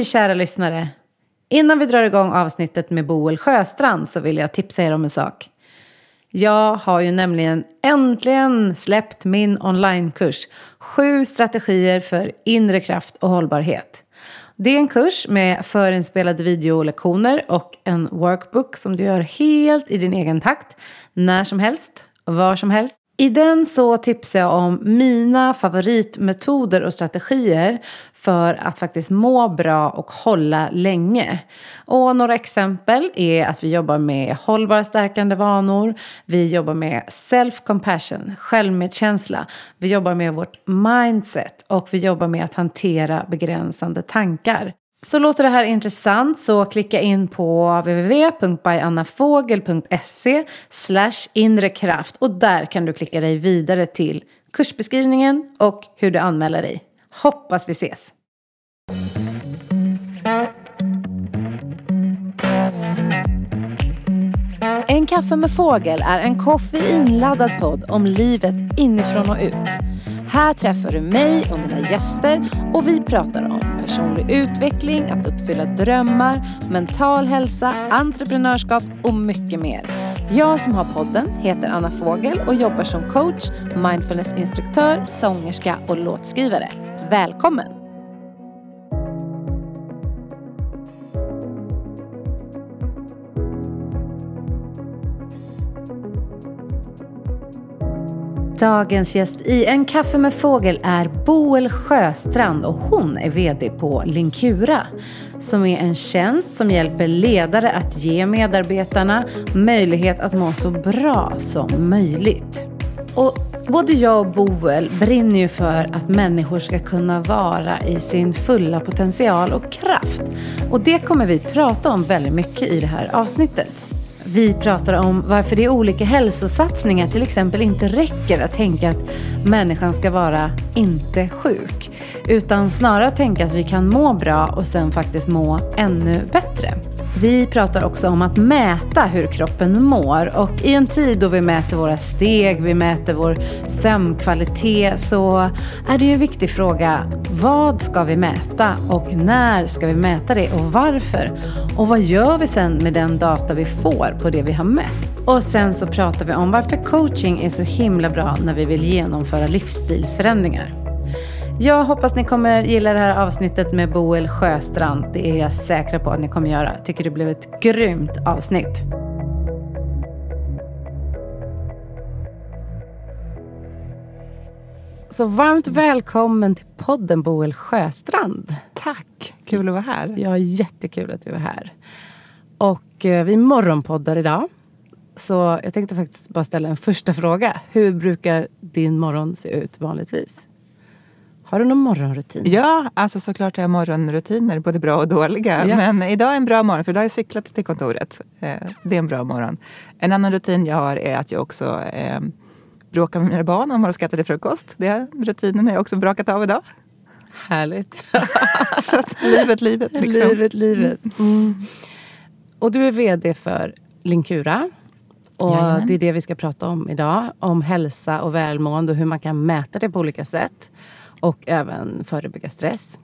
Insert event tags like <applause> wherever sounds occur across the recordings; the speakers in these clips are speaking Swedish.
Hej kära lyssnare! Innan vi drar igång avsnittet med Boel Sjöstrand så vill jag tipsa er om en sak. Jag har ju nämligen äntligen släppt min onlinekurs Sju strategier för inre kraft och hållbarhet. Det är en kurs med förinspelade videolektioner och en workbook som du gör helt i din egen takt, när som helst, var som helst. I den så tipsar jag om mina favoritmetoder och strategier för att faktiskt må bra och hålla länge. Och några exempel är att vi jobbar med hållbara stärkande vanor, vi jobbar med self-compassion, självmedkänsla, vi jobbar med vårt mindset och vi jobbar med att hantera begränsande tankar. Så låter det här intressant så klicka in på www.byannafogel.se inrekraft och där kan du klicka dig vidare till kursbeskrivningen och hur du anmäler dig. Hoppas vi ses! En kaffe med fågel är en koffeinladdad podd om livet inifrån och ut. Här träffar du mig och mina gäster och vi pratar om personlig utveckling, att uppfylla drömmar, mental hälsa, entreprenörskap och mycket mer. Jag som har podden heter Anna Fågel och jobbar som coach, mindfulnessinstruktör, sångerska och låtskrivare. Välkommen! Dagens gäst i En kaffe med fågel är Boel Sjöstrand och hon är VD på Linkura som är en tjänst som hjälper ledare att ge medarbetarna möjlighet att må så bra som möjligt. Och både jag och Boel brinner ju för att människor ska kunna vara i sin fulla potential och kraft. Och det kommer vi prata om väldigt mycket i det här avsnittet. Vi pratar om varför det är olika hälsosatsningar till exempel inte räcker att tänka att människan ska vara inte sjuk. Utan snarare tänka att vi kan må bra och sen faktiskt må ännu bättre. Vi pratar också om att mäta hur kroppen mår och i en tid då vi mäter våra steg, vi mäter vår sömnkvalitet så är det ju en viktig fråga. Vad ska vi mäta och när ska vi mäta det och varför? Och vad gör vi sen med den data vi får på det vi har mätt? Och sen så pratar vi om varför coaching är så himla bra när vi vill genomföra livsstilsförändringar. Jag hoppas ni kommer gilla det här avsnittet med Boel Sjöstrand. Det är jag säker på att ni kommer göra. Jag tycker det blev ett grymt avsnitt. Så varmt välkommen till podden Boel Sjöstrand. Tack, kul att vara här. Ja, jättekul att du är här. Och eh, vi morgonpoddar idag. Så jag tänkte faktiskt bara ställa en första fråga. Hur brukar din morgon se ut vanligtvis? Har du någon morgonrutin? Ja, alltså såklart har jag morgonrutiner, både bra och dåliga. Ja. Men idag är en bra morgon, för idag har jag cyklat till kontoret. Eh, det är en bra morgon. En annan rutin jag har är att jag också eh, bråkar med mina barn om vad de ska äta till frukost. Det rutinen har jag också brakat av idag. Härligt. <laughs> Så att, livet, livet. Liksom. Livet, livet. Mm. Och du är VD för Linkura. Och Jajamän. det är det vi ska prata om idag. Om hälsa och välmående och hur man kan mäta det på olika sätt och även förebygga stress.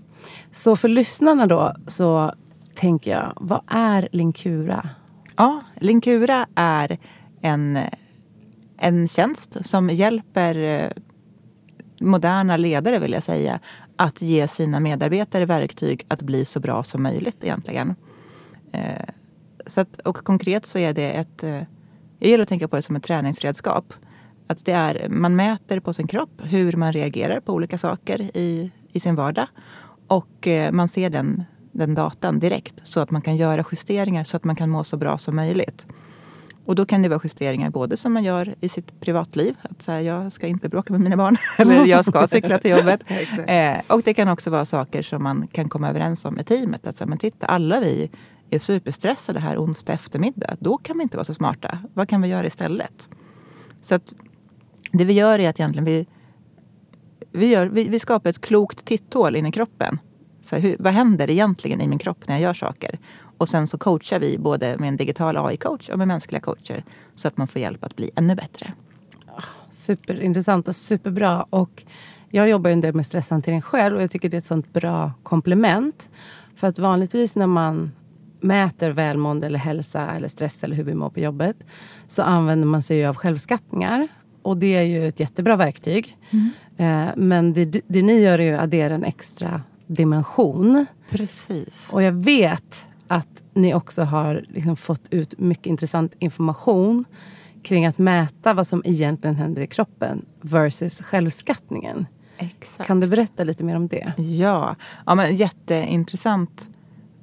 Så för lyssnarna då så tänker jag, vad är Linkura? Ja, Linkura är en, en tjänst som hjälper eh, moderna ledare vill jag säga att ge sina medarbetare verktyg att bli så bra som möjligt egentligen. Eh, så att, och konkret så är det ett... Eh, jag gillar att tänka på det som ett träningsredskap. Att det är, man mäter på sin kropp hur man reagerar på olika saker i, i sin vardag. Och eh, man ser den, den datan direkt så att man kan göra justeringar så att man kan må så bra som möjligt. Och då kan det vara justeringar både som man gör i sitt privatliv. Att säga, jag ska inte bråka med mina barn. <laughs> eller jag ska cykla till jobbet. <laughs> eh, och det kan också vara saker som man kan komma överens om med teamet. Att säga, men titta, alla vi är superstressade här onsdag eftermiddag. Då kan vi inte vara så smarta. Vad kan vi göra istället? Så att det vi gör är att egentligen vi, vi, gör, vi, vi skapar ett klokt titthål in i kroppen. Så hur, vad händer egentligen i min kropp när jag gör saker? Och sen så coachar vi både med en digital AI-coach och med mänskliga coacher så att man får hjälp att bli ännu bättre. Ah, superintressant och superbra. Och jag jobbar ju en del med stresshantering själv och jag tycker det är ett sånt bra komplement. För att vanligtvis när man mäter välmående eller hälsa eller stress eller hur vi mår på jobbet så använder man sig av självskattningar. Och det är ju ett jättebra verktyg. Mm. Eh, men det, det ni gör är ju att addera en extra dimension. Precis. Och jag vet att ni också har liksom fått ut mycket intressant information kring att mäta vad som egentligen händer i kroppen versus självskattningen. Exakt. Kan du berätta lite mer om det? Ja, ja men jätteintressant.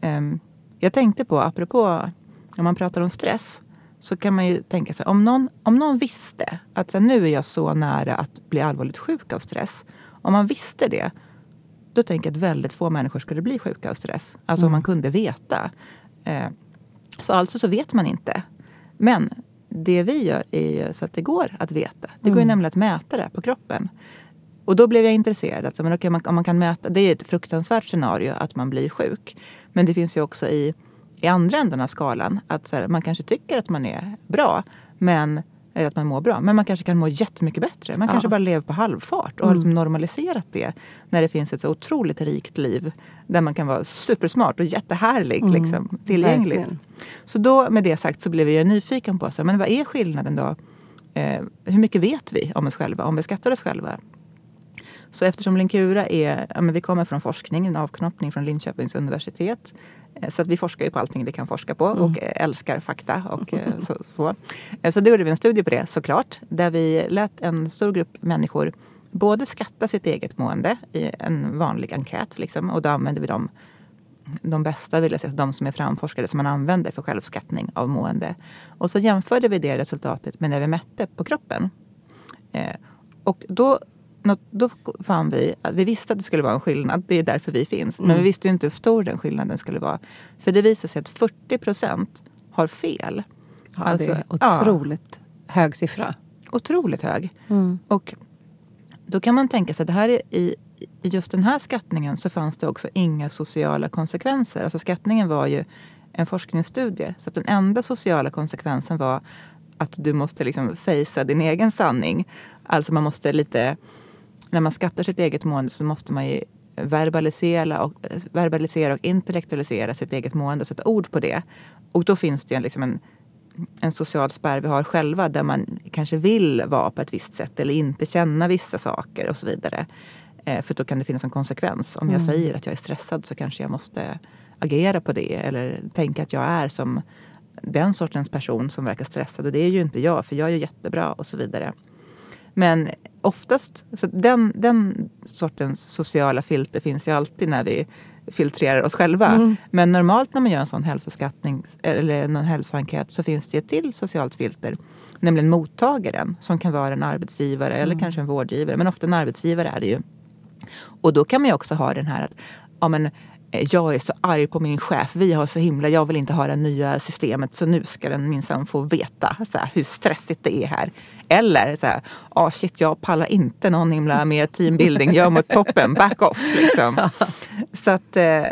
Um, jag tänkte på, apropå om man pratar om stress, så kan man ju tänka sig om någon, om någon visste att så här, nu är jag så nära att bli allvarligt sjuk av stress. Om man visste det, då tänker jag att väldigt få människor skulle bli sjuka av stress. Alltså mm. om man kunde veta. Eh, så alltså så vet man inte. Men det vi gör är ju så att det går att veta. Det går ju mm. nämligen att mäta det på kroppen. Och då blev jag intresserad. Alltså, men okay, man, om man kan mäta, det är ett fruktansvärt scenario att man blir sjuk. Men det finns ju också i, i andra änden av skalan att här, man kanske tycker att man är bra. Men att man mår bra. Men man kanske kan må jättemycket bättre. Man ja. kanske bara lever på halvfart och mm. har liksom normaliserat det. När det finns ett så otroligt rikt liv där man kan vara supersmart och jättehärlig. Mm. Liksom, tillgängligt. Verkligen. Så då med det sagt så blev jag nyfiken på så men vad är skillnaden då? Eh, hur mycket vet vi om oss själva, om vi skattar oss själva? Så eftersom Linkura är, ja, men vi kommer från forskning, en avknoppning från Linköpings universitet. Eh, så att vi forskar ju på allting vi kan forska på och mm. älskar fakta. Och eh, så, så. Eh, så då gjorde vi en studie på det såklart. Där vi lät en stor grupp människor både skatta sitt eget mående i en vanlig enkät. Liksom, och då använde vi dem de bästa, vill jag säga, de som är framforskade som man använder för självskattning av mående. Och så jämförde vi det resultatet med när vi mätte på kroppen. Eh, och då då fann vi att vi visste att det skulle vara en skillnad. Det är därför vi finns. Mm. Men vi visste inte hur stor den skillnaden skulle vara. För det visade sig att 40 procent har fel. Ja, alltså, det är otroligt ja, hög siffra. Otroligt hög. Mm. Och då kan man tänka sig att det här är i, i just den här skattningen så fanns det också inga sociala konsekvenser. Alltså skattningen var ju en forskningsstudie. Så att den enda sociala konsekvensen var att du måste liksom fejsa din egen sanning. Alltså man måste lite när man skattar sitt eget mående så måste man ju verbalisera och, verbalisera och intellektualisera sitt eget mående och sätta ord på det. Och då finns det liksom en, en social spärr vi har själva där man kanske vill vara på ett visst sätt eller inte känna vissa saker och så vidare. Eh, för då kan det finnas en konsekvens. Om jag mm. säger att jag är stressad så kanske jag måste agera på det eller tänka att jag är som den sortens person som verkar stressad. Och det är ju inte jag, för jag är jättebra och så vidare. Men oftast, så den, den sortens sociala filter finns ju alltid när vi filtrerar oss själva. Mm. Men normalt när man gör en sån hälsoskattning eller en hälsoenkät så finns det ett till socialt filter. Nämligen mottagaren som kan vara en arbetsgivare eller mm. kanske en vårdgivare. Men ofta en arbetsgivare är det ju. Och då kan man ju också ha den här att ja, men, jag är så arg på min chef. Vi har så himla, jag vill inte ha det nya systemet så nu ska den minsann få veta så här, hur stressigt det är här. Eller så här, oh shit jag pallar inte någon himla mer teambuilding. Jag mår toppen, back off liksom. <laughs> Så att, eh,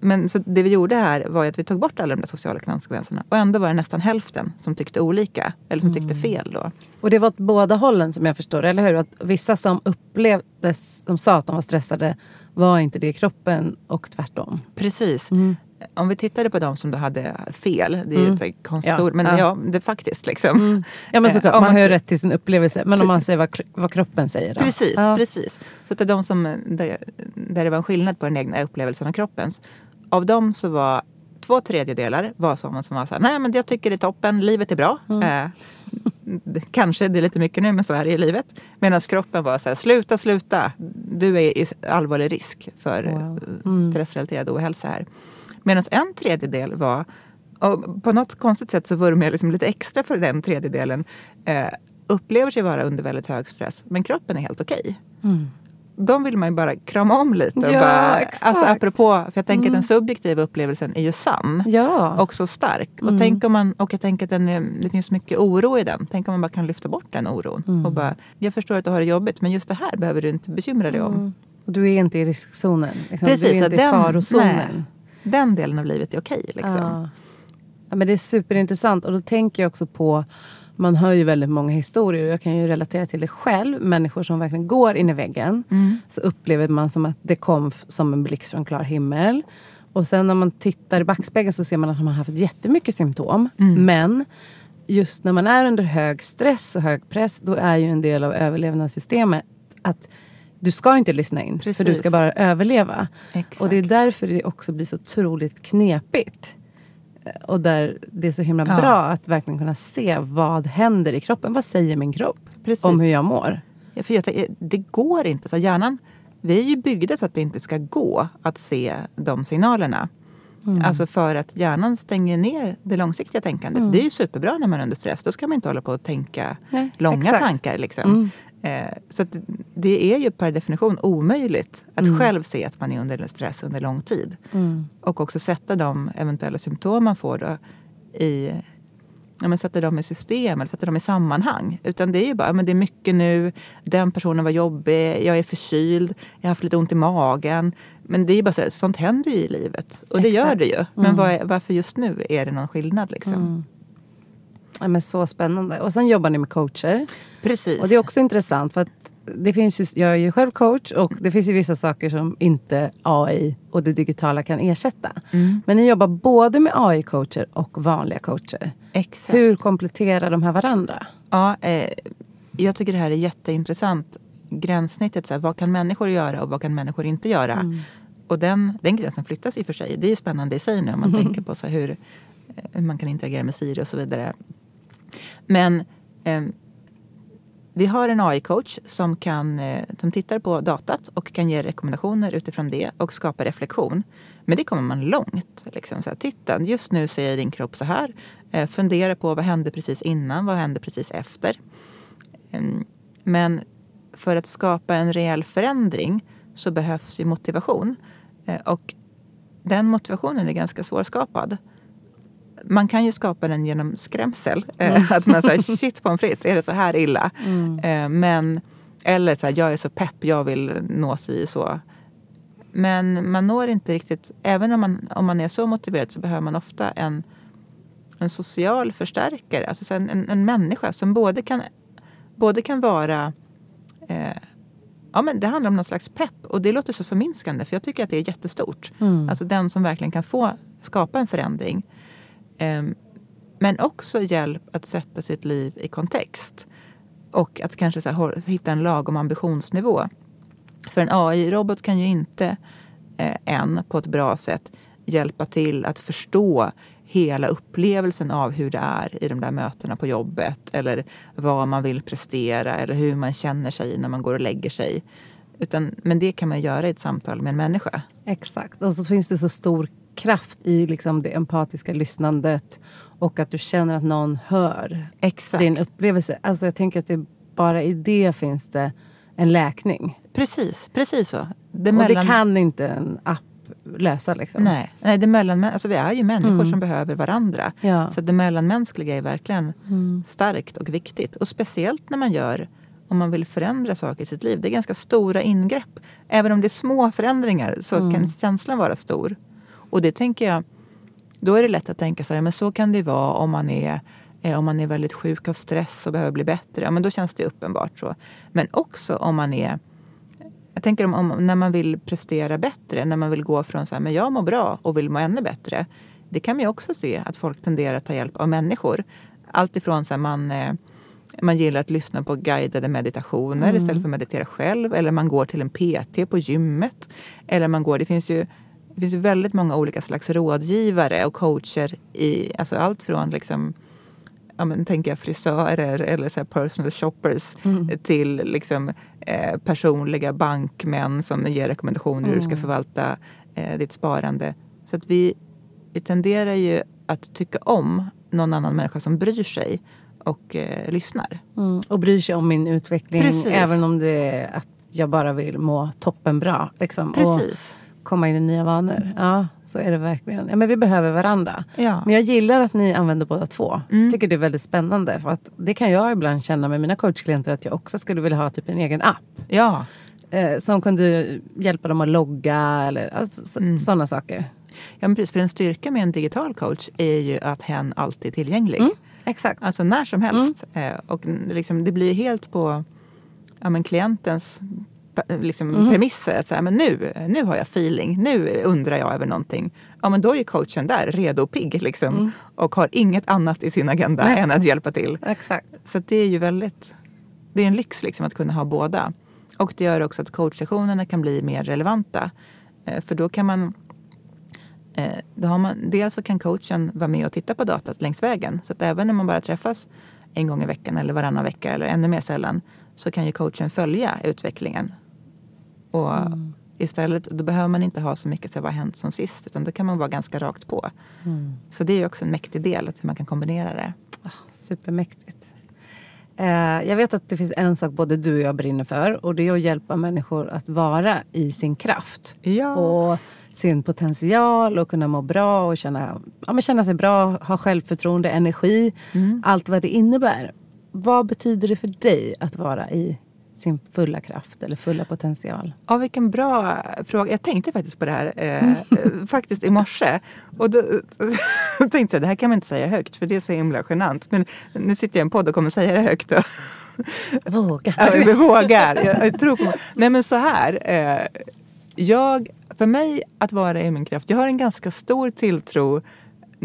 men så det vi gjorde här var att vi tog bort alla de där sociala konsekvenserna. Och ändå var det nästan hälften som tyckte olika. Eller som tyckte mm. fel då. Och det var åt båda hållen som jag förstår eller hur? Att vissa som upplevdes, som sa att de var stressade var inte det kroppen och tvärtom. Precis. Mm. Om vi tittade på de som då hade fel, det är ju mm. ett konstigt ja. men ja. ja, det faktiskt liksom. Mm. Ja men såklart, eh, man, man har ju rätt till sin upplevelse. Men om man säger vad, vad kroppen säger då? Precis, ja. precis. Så att det är de som, där, där det var en skillnad på den egna upplevelsen av kroppen. Av dem så var två tredjedelar var sådana som var så här, nej men jag tycker det är toppen, livet är bra. Mm. Eh, kanske det är lite mycket nu, men så är det i livet. Medan kroppen var så här, sluta, sluta. Du är i allvarlig risk för wow. mm. stressrelaterad ohälsa här. Medan en tredjedel var, och på något konstigt sätt så vurmar jag liksom lite extra för den tredjedelen, eh, upplever sig vara under väldigt hög stress, men kroppen är helt okej. Okay. Mm de vill man ju bara krama om lite. Och ja, bara, alltså apropå, för jag tänker mm. att den subjektiva upplevelsen är ju sann. Ja. Och så stark. Mm. Och, tänk om man, och jag tänker att den är, det finns mycket oro i den. Tänk om man bara kan lyfta bort den oron. Mm. Och bara, jag förstår att du har det jobbigt men just det här behöver du inte bekymra dig om. Mm. Och du är inte i riskzonen. Liksom. Precis, du är inte den, i farozonen. Nej, den delen av livet är okej. Liksom. Ja. ja. men det är superintressant. Och då tänker jag också på man hör ju väldigt många historier. Jag kan ju relatera till det själv. Människor som verkligen går in i väggen. Mm. Så upplever man som att det kom som en blixt från klar himmel. Och sen när man tittar i backspegeln så ser man att man har haft jättemycket symptom. Mm. Men just när man är under hög stress och hög press, då är ju en del av överlevnadssystemet att du ska inte lyssna in, för du Precis. ska bara överleva. Exakt. Och det är därför det också blir så otroligt knepigt. Och där det är så himla Ja. bra att verkligen kunna se vad händer i kroppen. Vad säger min kropp Precis. om hur jag mår? Ja, för jag, det går inte. Så hjärnan, vi är ju byggda så att det inte ska gå att se de signalerna. Mm. Alltså för att hjärnan stänger ner det långsiktiga tänkandet. Det är ju superbra när man är under stress. Då ska man inte hålla på att tänka Nej, långa exakt. tankar. Liksom. Mm. Eh, så det är ju per definition omöjligt att Mm. själv se att man är under stress under lång tid. Mm. Och också sätta de eventuella symptom man får då i Ja, men sätta dem i system eller sätta dem i sammanhang. Utan det är ju bara, men det är mycket nu, den personen var jobbig, jag är förkyld, jag har haft lite ont i magen. Men det är bara så här, sånt händer ju i livet. Och det gör det ju. Men Mm. vad är, varför just nu är det någon skillnad liksom? Mm. Ja, men så spännande. Och sen jobbar ni med coacher. Precis. Och det är också intressant för att det finns ju, jag är ju själv coach och det finns ju vissa saker som inte AI och det digitala kan ersätta. Mm. Men ni jobbar både med AI-coacher och vanliga coacher. Exakt. Hur kompletterar de här varandra? Ja, eh, jag tycker det här är jätteintressant. Gränssnittet, så här, vad kan människor göra och vad kan människor inte göra? Mm. Och den, den gränsen flyttas i och för sig. Det är ju spännande i sig nu om man <laughs> tänker på så här, hur, eh, hur man kan interagera med Siri och så vidare. Men eh, vi har en AI-coach som, kan, eh, som tittar på datat och kan ge rekommendationer utifrån det och skapa reflektion. Men det kommer man långt. Liksom. Så här, Titta, just nu ser din kropp så här. Eh, fundera på vad hände precis innan, vad hände precis efter. Eh, Men för att skapa en reell förändring så behövs ju motivation. Eh, Och den motivationen är ganska svårskapad. Man kan ju skapa den genom skrämsel. Eh, <laughs> Att man säger shit pommes frites, är det så här illa? Eh, Men, eller så här, jag är så pepp, jag vill nå si så. Men man når inte riktigt, även om man, om man är så motiverad så behöver man ofta en, en social förstärkare. Alltså så en, en, en människa som både kan, både kan vara eh, Ja, men det handlar om någon slags pepp och det låter så förminskande för jag tycker att det är jättestort. Mm. Alltså den som verkligen kan få skapa en förändring. Ehm, men också hjälp att sätta sitt liv i kontext. Och att kanske så här, hitta en lagom ambitionsnivå. För en AI-robot kan ju inte eh, än på ett bra sätt hjälpa till att förstå hela upplevelsen av hur det är i de där mötena på jobbet eller vad man vill prestera eller hur man känner sig när man går och lägger sig. Utan, men det kan man göra i ett samtal med en människa. Exakt. Och så finns det så stor kraft i liksom det empatiska lyssnandet och att du känner att någon hör Exakt. din upplevelse. Alltså jag tänker att det bara i det finns det en läkning. Precis, precis så. Det Och det mellan- kan inte en app lösa. Liksom. Nej, nej det mellan, alltså vi är ju människor Mm. som behöver varandra. Ja. Så det mellanmänskliga är verkligen Mm. starkt och viktigt. Och speciellt när man gör, om man vill förändra saker i sitt liv. Det är ganska stora ingrepp. Även om det är små förändringar så Mm. kan känslan vara stor. Och det tänker jag, då är det lätt att tänka så här, men så kan det vara om man är eh, om man är väldigt sjuk av stress och behöver bli bättre. Ja, men då känns det uppenbart så. Men också om man är jag tänker om, om när man vill prestera bättre, när man vill gå från så här, men jag mår bra och vill må ännu bättre. Det kan man också se att folk tenderar att ta hjälp av människor. Allt ifrån så här, man, eh, man gillar att lyssna på guidade meditationer Mm. istället för att meditera själv. Eller man går till en PT på gymmet. Eller man går, det finns ju det finns ju väldigt många olika slags rådgivare och coacher i alltså allt från liksom, ja, men, tänker jag frisörer eller så personal shoppers Mm. till liksom, eh, personliga bankmän som ger rekommendationer hur du ska Mm. förvalta eh, ditt sparande. Så att vi, vi tenderar ju att tycka om någon annan människa som bryr sig och eh, lyssnar. Mm. Och bryr sig om min utveckling Precis. även om det är att jag bara vill må toppenbra. Liksom, och Precis. Komma in i nya vanor. Ja, så är det verkligen. Ja, men vi behöver varandra. Ja. Men jag gillar att ni använder båda två. Mm. tycker det är väldigt spännande. För att det kan jag ibland känna med mina coachklienter att jag också skulle vilja ha typ en egen app. ja. Eh, som kunde hjälpa dem att logga eller alltså, så, Mm. sådana saker. ja men precis. För en styrka med en digital coach är ju att hen alltid är tillgänglig. Mm. Exakt. Alltså när som helst. Eh, och liksom, det blir helt på ja, men klientens liksom, mm. premisser. Att så här, men nu, nu har jag feeling, nu undrar jag över någonting. Ja men då är coachen där, redo och pigg liksom. Mm. Och har inget annat i sin agenda Nej. än att hjälpa till. Exakt. Så det är ju väldigt, det är en lyx liksom att kunna ha båda. Och det gör också att coachsessionerna kan bli mer relevanta. Eh, för då kan man eh, då har man, dels så kan coachen vara med och titta på datat längs vägen. Så att även när man bara träffas en gång i veckan eller varannan vecka eller ännu mer sällan så kan ju coachen följa utvecklingen. Och mm. istället, då behöver man inte ha så mycket så vad har hänt som sist utan då kan man vara ganska rakt på. Mm. Så det är också en mäktig del, att hur man kan kombinera det. Oh, supermäktigt. Eh, jag vet att det finns en sak både du och jag brinner för och det är att hjälpa människor att vara i sin kraft. Ja. Och sin potential och kunna må bra och känna, ja, men känna sig bra, ha självförtroende, energi. Mm. Allt vad det innebär. Vad betyder det för dig att vara i sin fulla kraft eller fulla potential? Ja, vilken bra fråga. Jag tänkte faktiskt på det här eh, mm. faktiskt i morse. Och då, då <laughs> tänkte jag det här kan man inte säga högt för det är så himla genant. Men nu sitter jag i en podd och kommer säga det högt. Då. Våga. Ja, jag vågar. Jag, jag tror på Nej men så här. Eh, jag, för mig att vara i min kraft, jag har en ganska stor tilltro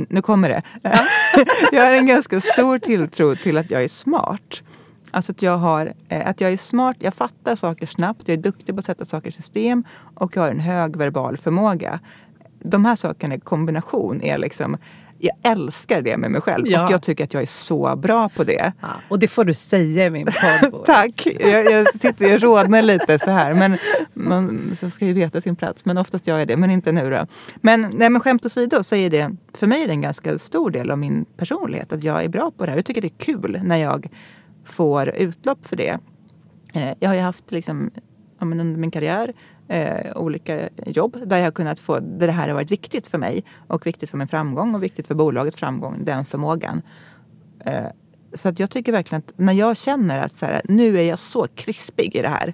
nu kommer det. <laughs> jag har en ganska stor tilltro till att jag är smart. Alltså att jag, har, eh, att jag är smart, jag fattar saker snabbt, jag är duktig på att sätta saker i system och jag har en hög verbal förmåga. De här sakerna i kombination är liksom jag älskar det med mig själv ja. och jag tycker att jag är så bra på det. Ja, och det får du säga i min <laughs> podd. Tack! Jag, jag sitter och rodnar lite så här. Men man så ska ju veta sin plats. Men oftast jag det, men inte nu då. Men, nej, men skämt åsido så är det för mig är det en ganska stor del av min personlighet. Att jag är bra på det här. Jag tycker det är kul när jag får utlopp för det. Eh, jag har ju haft liksom, under min karriär eh, olika jobb där jag har kunnat få, där det här har varit viktigt för mig och viktigt för min framgång och viktigt för bolagets framgång, den förmågan. Eh, så att jag tycker verkligen att när jag känner att så här, nu är jag så krispig i det här.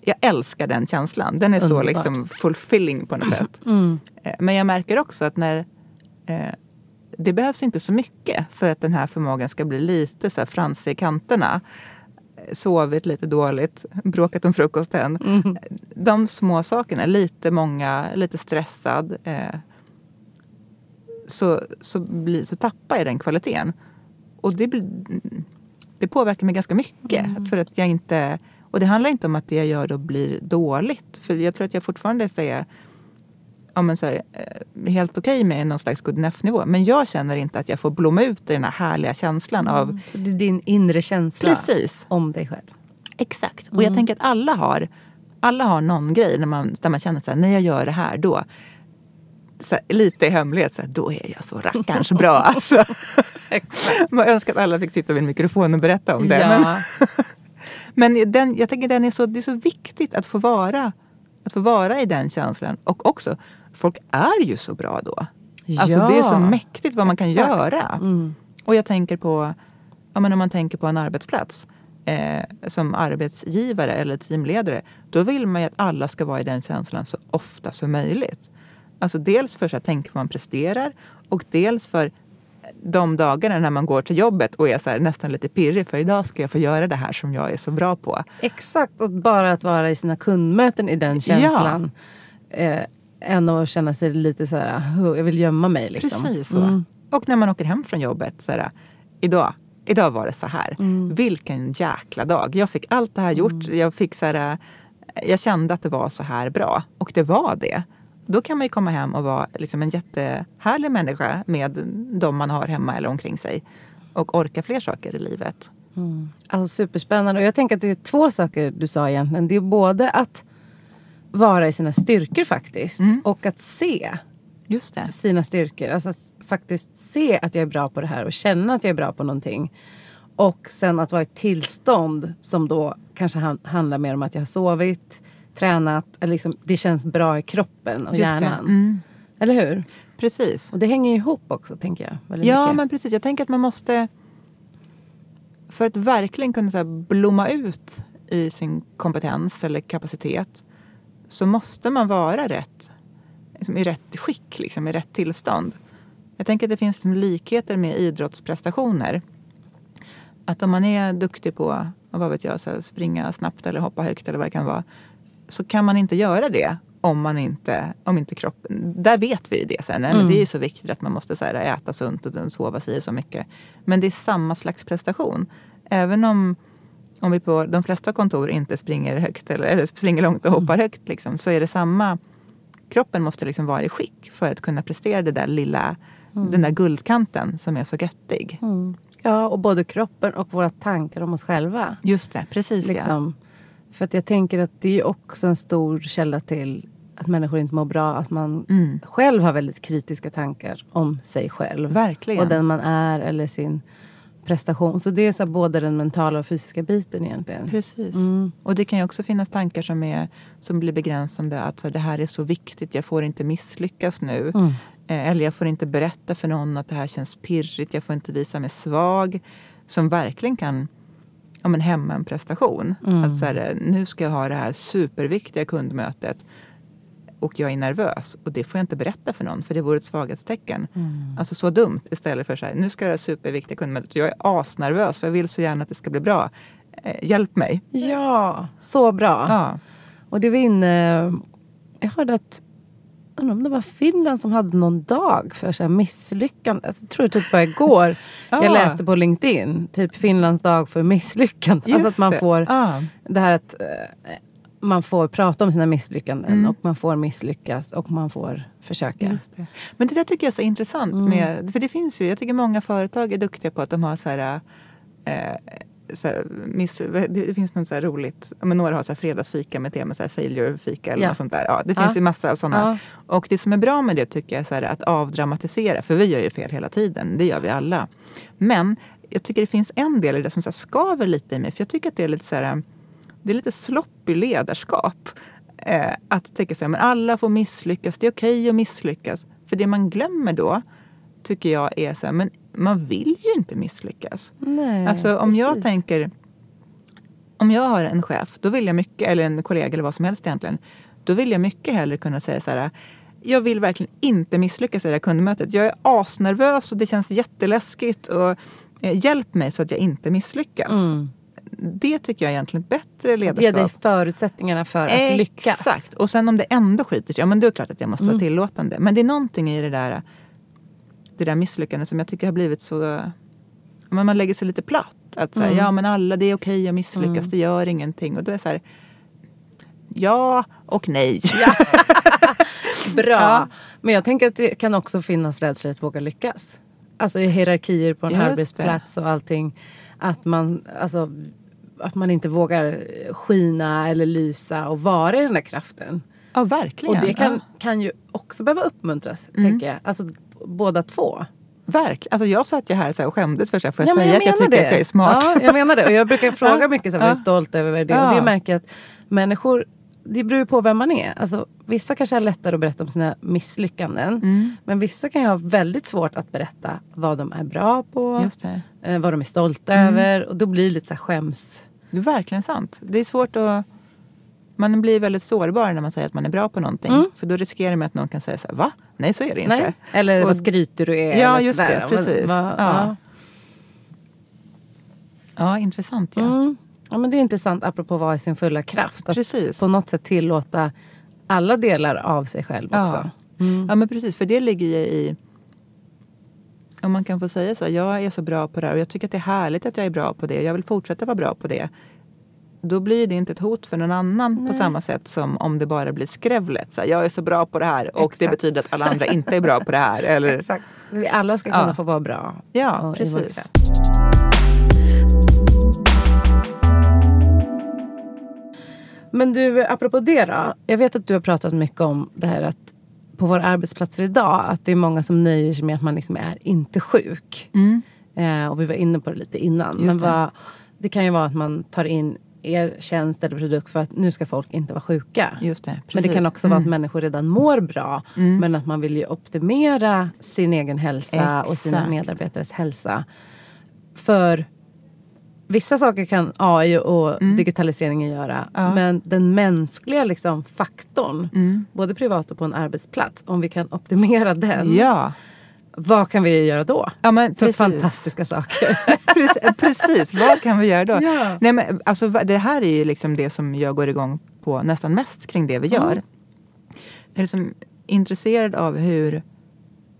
Jag älskar den känslan. Den är Underbart. så liksom fulfilling på något sätt. Mm. Eh, men jag märker också att när eh, det behövs inte så mycket för att den här förmågan ska bli lite så här fransig i kanterna sovit lite dåligt, <laughs> bråkat om frukosten. Mm. De små sakerna, lite många, lite stressad. Eh, så, så, bli, så tappar jag den kvaliteten. Och det, det påverkar mig ganska mycket. Mm. För att jag inte, och det handlar inte om att det jag gör då blir dåligt. För jag tror att jag fortfarande säger ja, men så här, eh, helt okej okay med någon slags good enough-nivå. Men jag känner inte att jag får blomma ut i den här härliga känslan mm. av... Din inre känsla Precis. om dig själv. Exakt. Och jag mm. tänker att alla har, alla har någon grej när man, där man känner så här, när jag gör det här då här, lite i hemlighet, så här, då är jag så rackarns bra. <laughs> Alltså. Man önskar att alla fick sitta vid en mikrofon och berätta om det. Ja. Men, <laughs> men den, jag tänker den är så, det är så viktigt att få vara att få vara i den känslan. Och också folk är ju så bra då. Ja, alltså det är så mäktigt vad man kan exakt. göra. Mm. Och jag tänker på, ja, men om man tänker på en arbetsplats. Eh, som arbetsgivare eller teamledare. Då vill man ju att alla ska vara i den känslan så ofta som möjligt. Alltså dels för att tänka på vad man presterar och dels för de dagarna när man går till jobbet och är så här, nästan lite pirrig för idag ska jag få göra det här som jag är så bra på. Exakt, och bara att vara i sina kundmöten i den känslan. Ja. Eh, än att känna sig lite så här, jag vill gömma mig. Liksom. Precis så. Mm. Och när man åker hem från jobbet, så här, idag, idag var det så här. Mm. Vilken jäkla dag. Jag fick allt det här gjort. Mm. Jag, fick så här, jag kände att det var så här bra. Och det var det. Då kan man ju komma hem och vara liksom en jättehärlig människa med de man har hemma eller omkring sig. Och orka fler saker i livet. Mm. Alltså superspännande. Och jag tänker att det är två saker du sa egentligen. Det är både att vara i sina styrkor faktiskt. Mm. Och att se sina styrkor. Alltså att faktiskt se att jag är bra på det här och känna att jag är bra på någonting. Och sen att vara i ett tillstånd som då kanske handlar mer om att jag har sovit, tränat, eller liksom, det känns bra i kroppen och Just hjärnan. Mm. Eller hur? Precis. Och det hänger ihop också tänker jag. ja, mycket. men precis. Jag tänker att man måste för att verkligen kunna så blomma ut i sin kompetens eller kapacitet så måste man vara rätt, liksom, i rätt skick, liksom, i rätt tillstånd. Jag tänker att det finns liksom likheter med idrottsprestationer. Att om man är duktig på vad vet jag, så springa snabbt eller hoppa högt eller vad det kan vara så kan man inte göra det om man inte, om inte kroppen... Där vet vi ju det. Så här, nej, men det är ju så viktigt att man måste så här, äta sunt och sova sig så mycket. Men det är samma slags prestation. Även om, om vi på de flesta kontor inte springer högt eller, eller springer långt och hoppar högt liksom, så är det samma. Kroppen måste liksom vara i skick för att kunna prestera det där lilla, den där guldkanten som är så göttig. Ja, och både kroppen och våra tankar om oss själva. Just det, precis ja. Liksom. För att jag tänker att det är också en stor källa till att människor inte mår bra. Att man Mm. själv har väldigt kritiska tankar om sig själv. Verkligen. Och den man är eller sin prestation. Så det är så både den mentala och fysiska biten egentligen. Precis. Mm. Och det kan ju också finnas tankar som, är, som blir begränsande. Att så här, det här är så viktigt, jag får inte misslyckas nu. Mm. Eh, Eller jag får inte berätta för någon att det här känns pirrigt. Jag får inte visa mig svag. Som verkligen kan ja, men hämma en prestation. Mm. Att så här, nu ska jag ha det här superviktiga kundmötet. Och jag är nervös. Och det får jag inte berätta för någon. För det vore ett svaghetstecken. Mm. Alltså så dumt. Istället för så här, nu ska jag ha det här superviktiga kundmötet. Jag är asnervös. För jag vill så gärna att det ska bli bra. Eh, hjälp mig. Ja, så bra. Ja. Och det var inne... Jag hörde att... Jag undrar om det var Finland som hade någon dag för så här misslyckande. Alltså, Jag tror det typ var igår. <laughs> Ja. Jag läste på LinkedIn. Typ Finlands dag för misslyckande. alltså att Just man det. får Ja. det här att eh, man får prata om sina misslyckanden Mm. och man får misslyckas och man får försöka. Det. Men det där tycker jag är så intressant. Mm. Med, för det finns ju, jag tycker många företag är duktiga på att de har så här, eh, så här miss, det, finns något så här roligt, ja, men några har så här fredagsfika med tema så här failure-fika eller Ja. något sånt där. Ja, det Ja. finns ju massa sådana. Ja. Och det som är bra med det tycker jag är så här, att avdramatisera. För vi gör ju fel hela tiden, det gör vi alla. Men jag tycker det finns en del i det som så här skaver lite i mig. För jag tycker att det är lite så här, det är lite sloppy ledarskap. Eh, att tänka här, men alla får misslyckas, det är okej att misslyckas. För det man glömmer då, tycker jag är så här, men man vill ju inte misslyckas. Nej, Alltså om jag precis. tänker, om jag har en chef, då vill jag mycket, eller en kollega eller vad som helst egentligen. Då vill jag mycket hellre kunna säga så här, jag vill verkligen inte misslyckas i det här kundmötet. Jag är asnervös och det känns jätteläskigt. Och, eh, hjälp mig så att jag inte misslyckas. Mm. Det tycker jag är egentligen ett bättre Att ge ledarskap. dig förutsättningar för att lyckas. Exakt. Och sen om det ändå skiter sig, ja men då är det klart att jag måste Mm. vara tillåtande. Men det är någonting i det där, det där misslyckandet som jag tycker har blivit så... ja, Men man lägger sig lite platt. Att säga, Mm. ja men alla, det är okej att misslyckas, Mm. det gör ingenting. Och då är det så här, ja och nej. <laughs> <laughs> Bra. Ja. Men jag tänker att det kan också finnas rädsla att våga lyckas. Alltså i hierarkier på en Just arbetsplats och allting. Att man, alltså, att man inte vågar skina eller lysa och vara i den där kraften. Ja, verkligen. Och det kan, ja, kan ju också behöva uppmuntras, Mm. tänker jag. Alltså båda två. verkligen. Alltså, jag satt ju här så här och skämdes för sig. Får jag Ja, säga att jag tycker att jag är smart? Ja, jag menar det. Och jag brukar <laughs> fråga mycket så här, är Ja. du stolt över det? Och Ja. det märker jag att människor, det beror ju på vem man är. Alltså, vissa kanske har lättare att berätta om sina misslyckanden. Mm, Men vissa kan ju ha väldigt svårt att berätta vad de är bra på. det. eh, vad de är stolta Mm. över. Och då blir det lite så här skäms. Det är verkligen sant. Det är svårt att... Man blir väldigt sårbar när man säger att man är bra på någonting. Mm. För då riskerar man att någon kan säga så här, va? Nej, så är det inte. Nej? Eller Och- vad skryter du är. Ja, just det, precis. Vad- vad- Ja. Ja, intressant. Ja. Mm. Ja, men det är intressant apropå att vara i sin fulla kraft. Att Precis. på något sätt tillåta alla delar av sig själv Ja. också. Mm. ja, men precis. För det ligger ju i... Om man kan få säga så här, jag är så bra på det här och jag tycker att det är härligt att jag är bra på det. Jag vill fortsätta vara bra på det. Då blir det inte ett hot för någon annan på Nej. samma sätt som om det bara blir skrävlet. Så här, jag är så bra på det här och det Exakt. betyder att alla andra inte är bra på det här. <laughs> Eller, Exakt. Vi alla ska kunna Ja. få vara bra. ja, och precis. Men du, apropå det då. Jag vet att du har pratat mycket om det här att på våra arbetsplatser idag att det är många som nöjer sig med att man liksom är inte sjuk. Mm. Eh, och vi var inne på det lite innan. Just men det. vad, det kan ju vara att man tar in er tjänst eller produkt för att nu ska folk inte vara sjuka. Just det. Men det kan också vara att Mm. människor redan mår bra. Mm. Men att man vill ju optimera sin egen hälsa och sina Exakt. medarbetares hälsa. För vissa saker kan AI och Mm. digitaliseringen göra. Ja. Men den mänskliga liksom, faktorn, Mm. både privat och på en arbetsplats. Om vi kan optimera den, Ja. vad kan vi göra då? ja men För precis. fantastiska saker. <laughs> precis, precis, vad kan vi göra då? Ja. Nej, men, alltså, det här är ju liksom det som jag går igång på nästan mest kring det vi gör. Mm. Jag är liksom intresserad av hur,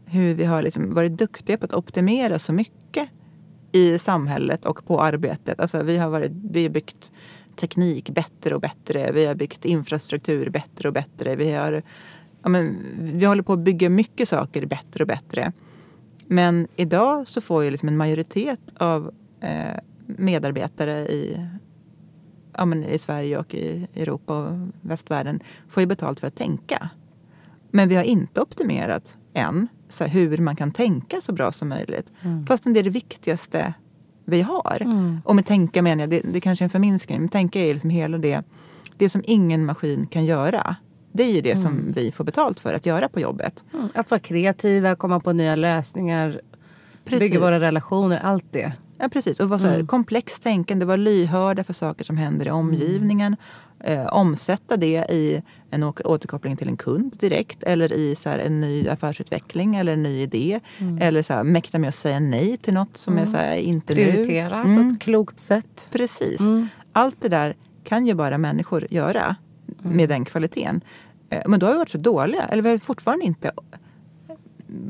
hur vi har liksom varit duktiga på att optimera så mycket i samhället och på arbetet. Alltså vi har, varit, vi har byggt teknik bättre och bättre. Vi har byggt infrastruktur bättre och bättre. Vi, har, ja men, vi håller på att bygga mycket saker bättre och bättre. Men idag så får ju liksom en majoritet av eh, medarbetare i, ja men i Sverige och i Europa och västvärlden får ju betalt för att tänka. Men vi har inte optimerat än så här, hur man kan tänka så bra som möjligt. Mm. Fastän det är det viktigaste vi har. Mm. Och med tänka menar jag, det, det kanske är en förminskning, men tänka är liksom hela det, det som ingen maskin kan göra. Det är ju det som Mm. vi får betalt för att göra på jobbet. Mm. Att vara kreativa, komma på nya lösningar, Precis. bygga våra relationer, allt det. Ja, precis. Och vara så här, Mm. komplext tänkande, vara lyhörda för saker som händer i omgivningen. Eh, omsätta det i en återkoppling till en kund direkt eller i så här, en ny affärsutveckling eller en ny idé. Eller så här, mäkta med att säga nej till något som är så här, inte Prioritera nu. på Mm, ett klokt sätt. precis. Mm. Allt det där kan ju bara människor göra med den kvaliteten. Eh, Men då har vi varit så dåliga, eller vi har fortfarande inte eh,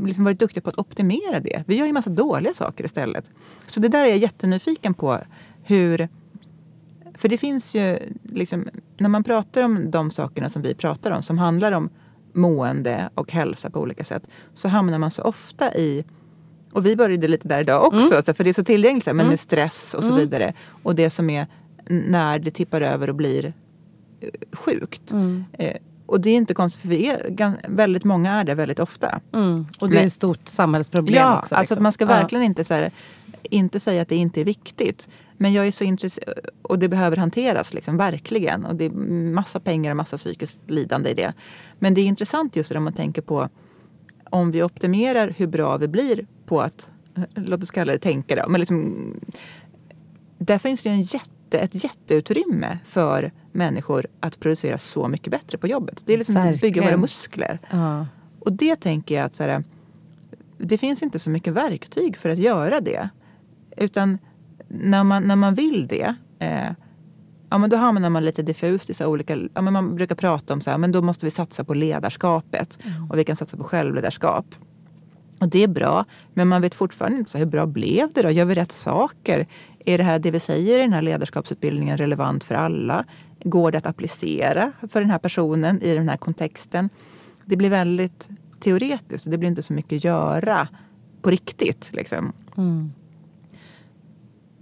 liksom varit duktiga på att optimera det. Vi gör ju massa dåliga saker istället. Så det där är jag jättenyfiken på. Hur... För det finns ju, liksom, när man pratar om de sakerna som vi pratar om, som handlar om mående och hälsa på olika sätt, så hamnar man så ofta i och vi började lite där idag också, Mm. för det är så tillgängligt, men med stress och så vidare. Och det som är när det tippar över och blir eh, sjukt. Mm. Eh, och det är inte konstigt, för vi är, väldigt många är det väldigt ofta. Mm. Och det är ett stort samhällsproblem ja, också. alltså liksom. att man ska Ja. verkligen inte, så här, inte säga att det inte är viktigt. Men jag är så intresserad, och det behöver hanteras, liksom, verkligen. Och det är massa pengar och massa psykiskt lidande i det. Men det är intressant just om man tänker på om vi optimerar hur bra vi blir på att, eh, låt oss kalla det tänka då, men liksom, där finns ju en jätte, ett jätteutrymme för människor att producera så mycket bättre på jobbet. Det är liksom att bygga Verkligen. våra muskler. Ja. Och det tänker jag att så här, det finns inte så mycket verktyg för att göra det. Utan när man, när man vill det, eh, ja, men då hamnar man lite diffust i så olika... Ja, men man brukar prata om så här, men då måste vi satsa på ledarskapet och vi kan satsa på självledarskap. Och det är bra, men man vet fortfarande inte så hur bra blev det då? Gör vi rätt saker? Är det här det vi säger i den här ledarskapsutbildningen relevant för alla? Går det att applicera för den här personen i den här kontexten? Det blir väldigt teoretiskt och det blir inte så mycket göra på riktigt. Liksom. Mm.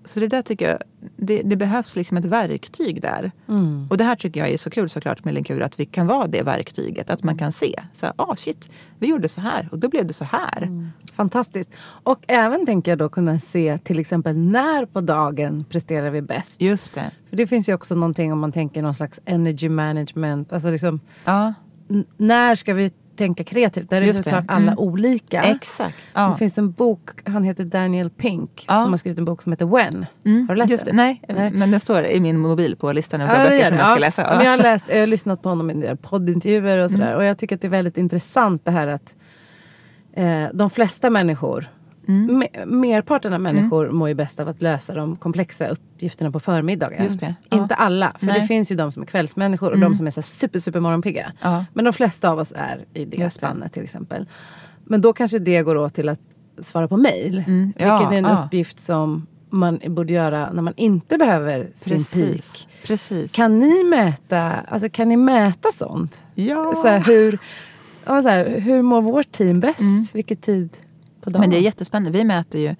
Så det där tycker jag, det, det behövs liksom ett verktyg där. Mm. Och det här tycker jag är så kul såklart med Linkura, att vi kan vara det verktyget. Att man kan se, så här, ah shit, vi gjorde så här och då blev det så här. Mm. Fantastiskt. Och även tänker jag då kunna se till exempel när på dagen presterar vi bäst. Just det. För det finns ju också någonting om man tänker någon slags energy management. Alltså liksom, Ja, när ska vi tänka kreativt? Där är det såklart alla Mm. olika. exakt. Ja. Det finns en bok, han heter Daniel Pink, Ja. som har skrivit en bok som heter When. Mm, Har du läst den? Nej, Nej. men den står i min mobil på listan över Ja, böcker som jag ska läsa. Ja, men jag, har läst, jag har lyssnat på honom i en del poddintervjuer och sådär. Mm. Och jag tycker att det är väldigt intressant det här att eh, de flesta människor, Mm. me, merparten av människor mår ju bäst av att lösa de komplexa uppgifterna på förmiddagen. Det. Ja. Inte alla, för det Nej. finns ju de som är kvällsmänniskor och de som är så super, super morgonpigga. Ja. Men de flesta av oss är i det Just det. spannet till exempel. Men då kanske det går åt till att svara på mejl. Mm. Ja, Vilket är en ja. uppgift som man borde göra när man inte behöver sin peak. Precis. Kan ni mäta, alltså kan ni mäta sånt? Ja. Så här, hur, så här, hur mår vårt team bäst? Vilken tid på dagen? Mm. Men det är jättespännande. Vi mäter ju